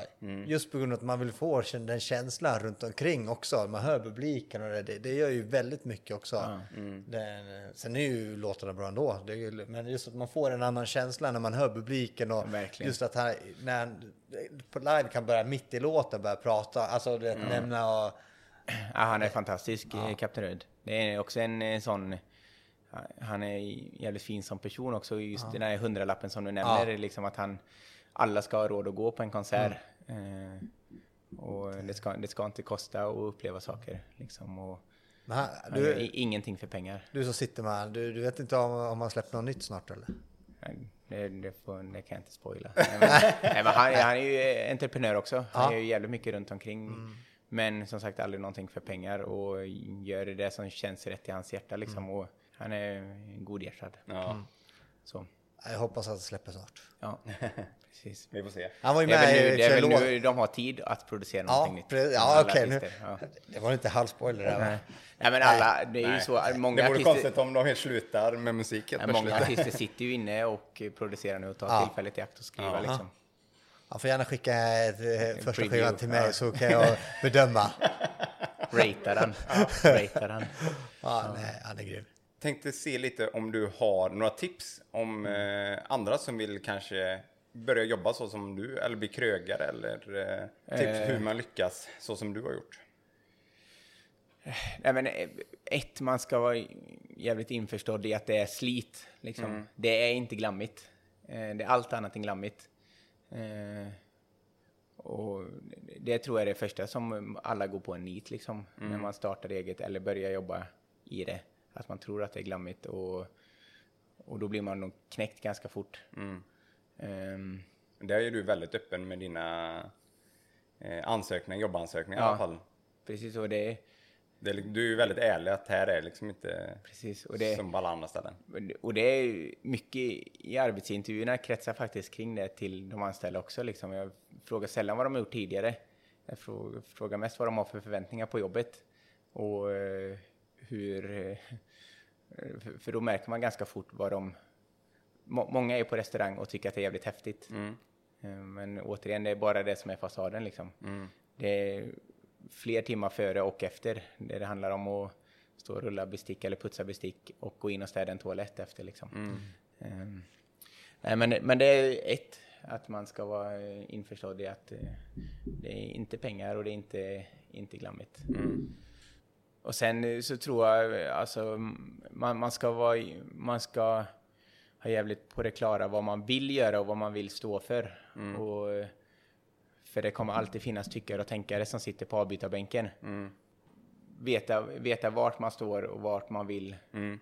Just på grund av att man vill få den känslan runt omkring också. Man hör publiken och det, det, det gör ju väldigt mycket också. Den, sen är ju låtarna bra ändå. Är men just att man får en annan känsla när man hör publiken och verkligen. just att han när han på live kan börja mitt i låten börja prata, alltså det, nämna och Ja, han är fantastisk, ja. Kapten Röd. Det är också en eh, sån... Han är jävligt fin som person också. Just den här hundralappen som du nämner, liksom att han... Alla ska ha råd att gå på en konsert. Eh, och det ska, det ska inte kosta att uppleva saker. Liksom, och, gör du, ingenting för pengar. du som sitter med du, du vet inte om, om han släpper något nytt snart eller? Det, det, får, det kan jag inte spoila. Nej, men, [LAUGHS] nej, men han, han är ju entreprenör också. Han gör ju jävligt mycket runt omkring. Men som sagt aldrig någonting för pengar och gör det som känns rätt i hans hjärta liksom. Och han är godhjärtad. Ja. Så, Jag hoppas att det släpper snart. ja, [LAUGHS] precis. Vi får se. Han var ju Det är med väl nu, det är väl nu de har tid att producera Ja, någonting nytt. pre- ja okej. artister, ja. Det var inte halvspoiler där? Nej. nej, men alla, det är ju Nej. så. Många det vore artister, konstigt om de helt slutar med musik helt ja, många artister sitter ju inne och producerar nu och tar Ja. tillfället i akt och skriva Ja. liksom. Han får gärna skicka ett, eh, första skivan till mig ja. så kan jag [LAUGHS] bedöma. Ratea den. Ratea den. Ja, nej, han är grym. Tänkte se lite om du har några tips om eh, andra som vill kanske börja jobba så som du eller bli krögare eller eh, tips Eh. hur man lyckas så som du har gjort. Nej, men eh, ett, man ska vara jävligt införstådd i att det är slit. Liksom. Det är inte glammigt. Eh, Det är allt annat än glammigt. Eh, Och det tror jag är det första som alla går på en nit liksom. När man startar eget eller börjar jobba i det. Att man tror att det är glammigt och, och då blir man nog knäckt ganska fort. Ehm, Där är du väldigt öppen med dina eh, ansökningar, jobbansökningar i Ja. alla fall. precis, och det, Det är, du är ju väldigt ärlig att här är liksom inte precis, och det, som på alla andra ställen. Och det är mycket i arbetsintervjuerna kretsar faktiskt kring det till de anställda också. Liksom. Jag frågar sällan vad de har gjort tidigare. Jag frå- frågar mest vad de har för förväntningar på jobbet. Och eh, hur... eh, för- då märker man ganska fort vad de, må, många är på restaurang och tycker att det är jävligt häftigt. Mm. Eh, Men återigen, det är bara det som är fasaden liksom. Mm. Det fler timmar före och efter. Det, det handlar om att stå och rulla bestick eller putsa bestick och gå in och städa en toalett efter liksom. Mm. Ehm, nej, men, men det är ett, att man ska vara eh, införstådd i att eh, det är inte pengar och det är inte, inte glammigt. Mm. Och sen eh, så tror jag, alltså, man, man ska vara, man ska ha jävligt på det klara vad man vill göra och vad man vill stå för. Och, eh, för det kommer alltid finnas tyckare och tänkare som sitter på avbytarbänken. Mm. Veta, veta vart man står och vart man vill Mm.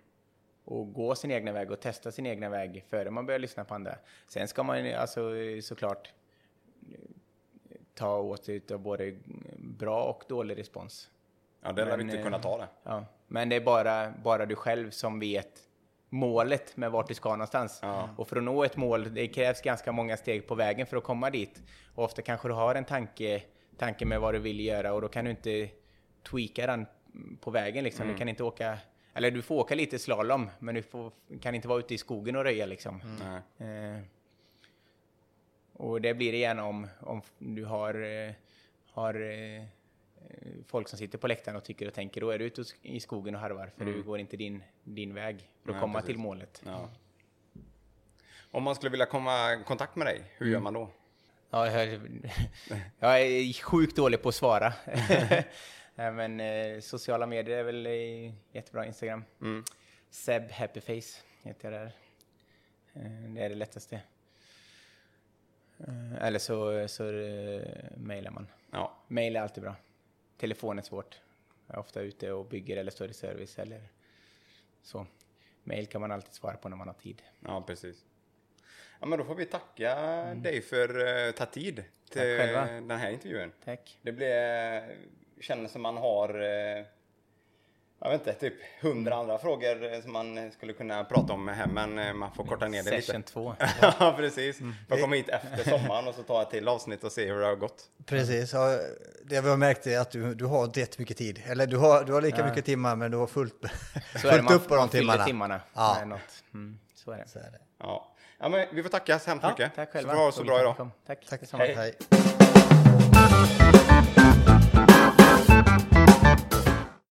och gå sin egna väg och testa sin egna väg före man börjar lyssna på andra. Sen ska man alltså såklart ta åt sig av både bra och dålig respons. Ja, det är Men, viktigt att eh, kunna ta det. Ja, men det är bara, bara du själv som vet målet med vart du ska någonstans. Ja. Och för att nå ett mål, det krävs ganska många steg på vägen för att komma dit. Och ofta kanske du har en tanke, tanke med vad du vill göra och då kan du inte tweaka den på vägen liksom. Mm. Du kan inte åka, eller du får åka lite slalom, men du får, kan inte vara ute i skogen och röja liksom. Nej. Eh, och det blir det gärna om, om du har, eh, har eh, folk som sitter på läktaren och tycker och tänker. Då är du ute i skogen och harvar för du går inte din, din väg för att Mm. Nej, komma precis. till målet. Ja. Om man skulle vilja komma i kontakt med dig, hur gör man då? Ja, jag, [LAUGHS] jag är sjukt dålig på att svara. [LAUGHS] Men eh, sociala medier är väl eh, jättebra. Instagram. Mm. Seb Happyface heter jag där. Eh, det är det lättaste. Eh, eller så, så eh, mejlar man. Ja, Mail är alltid bra. Telefon är svårt. Jag är ofta ute och bygger eller står i service eller så. Mail kan man alltid svara på när man har tid. ja precis. Ja, men då får vi tacka dig för att ta tid till Mm. Den här intervjun. Tack. Det blir, känns som man har, eh, jag vet inte, typ hundra andra frågor eh, som man skulle kunna prata om här, men eh, man får korta ner det lite. Session 2. [LAUGHS] ja, precis. Mm. Får komma hit efter sommaren och så ta ett till avsnitt och se hur det har gått. Precis, ja, det vi har märkt är att du, du har inte jättemycket tid. Eller du har, du har lika mycket timmar men du har fullt, [LAUGHS] Så är det, fullt man, upp på de timmarna. timmarna. Ja. med något. Mm, så är det. Så är det. Ja. ja, men vi får tacka så hemskt Ja, mycket. tack Så själva. får du ha det så bra idag. Tack. Tack. Hej. Hej.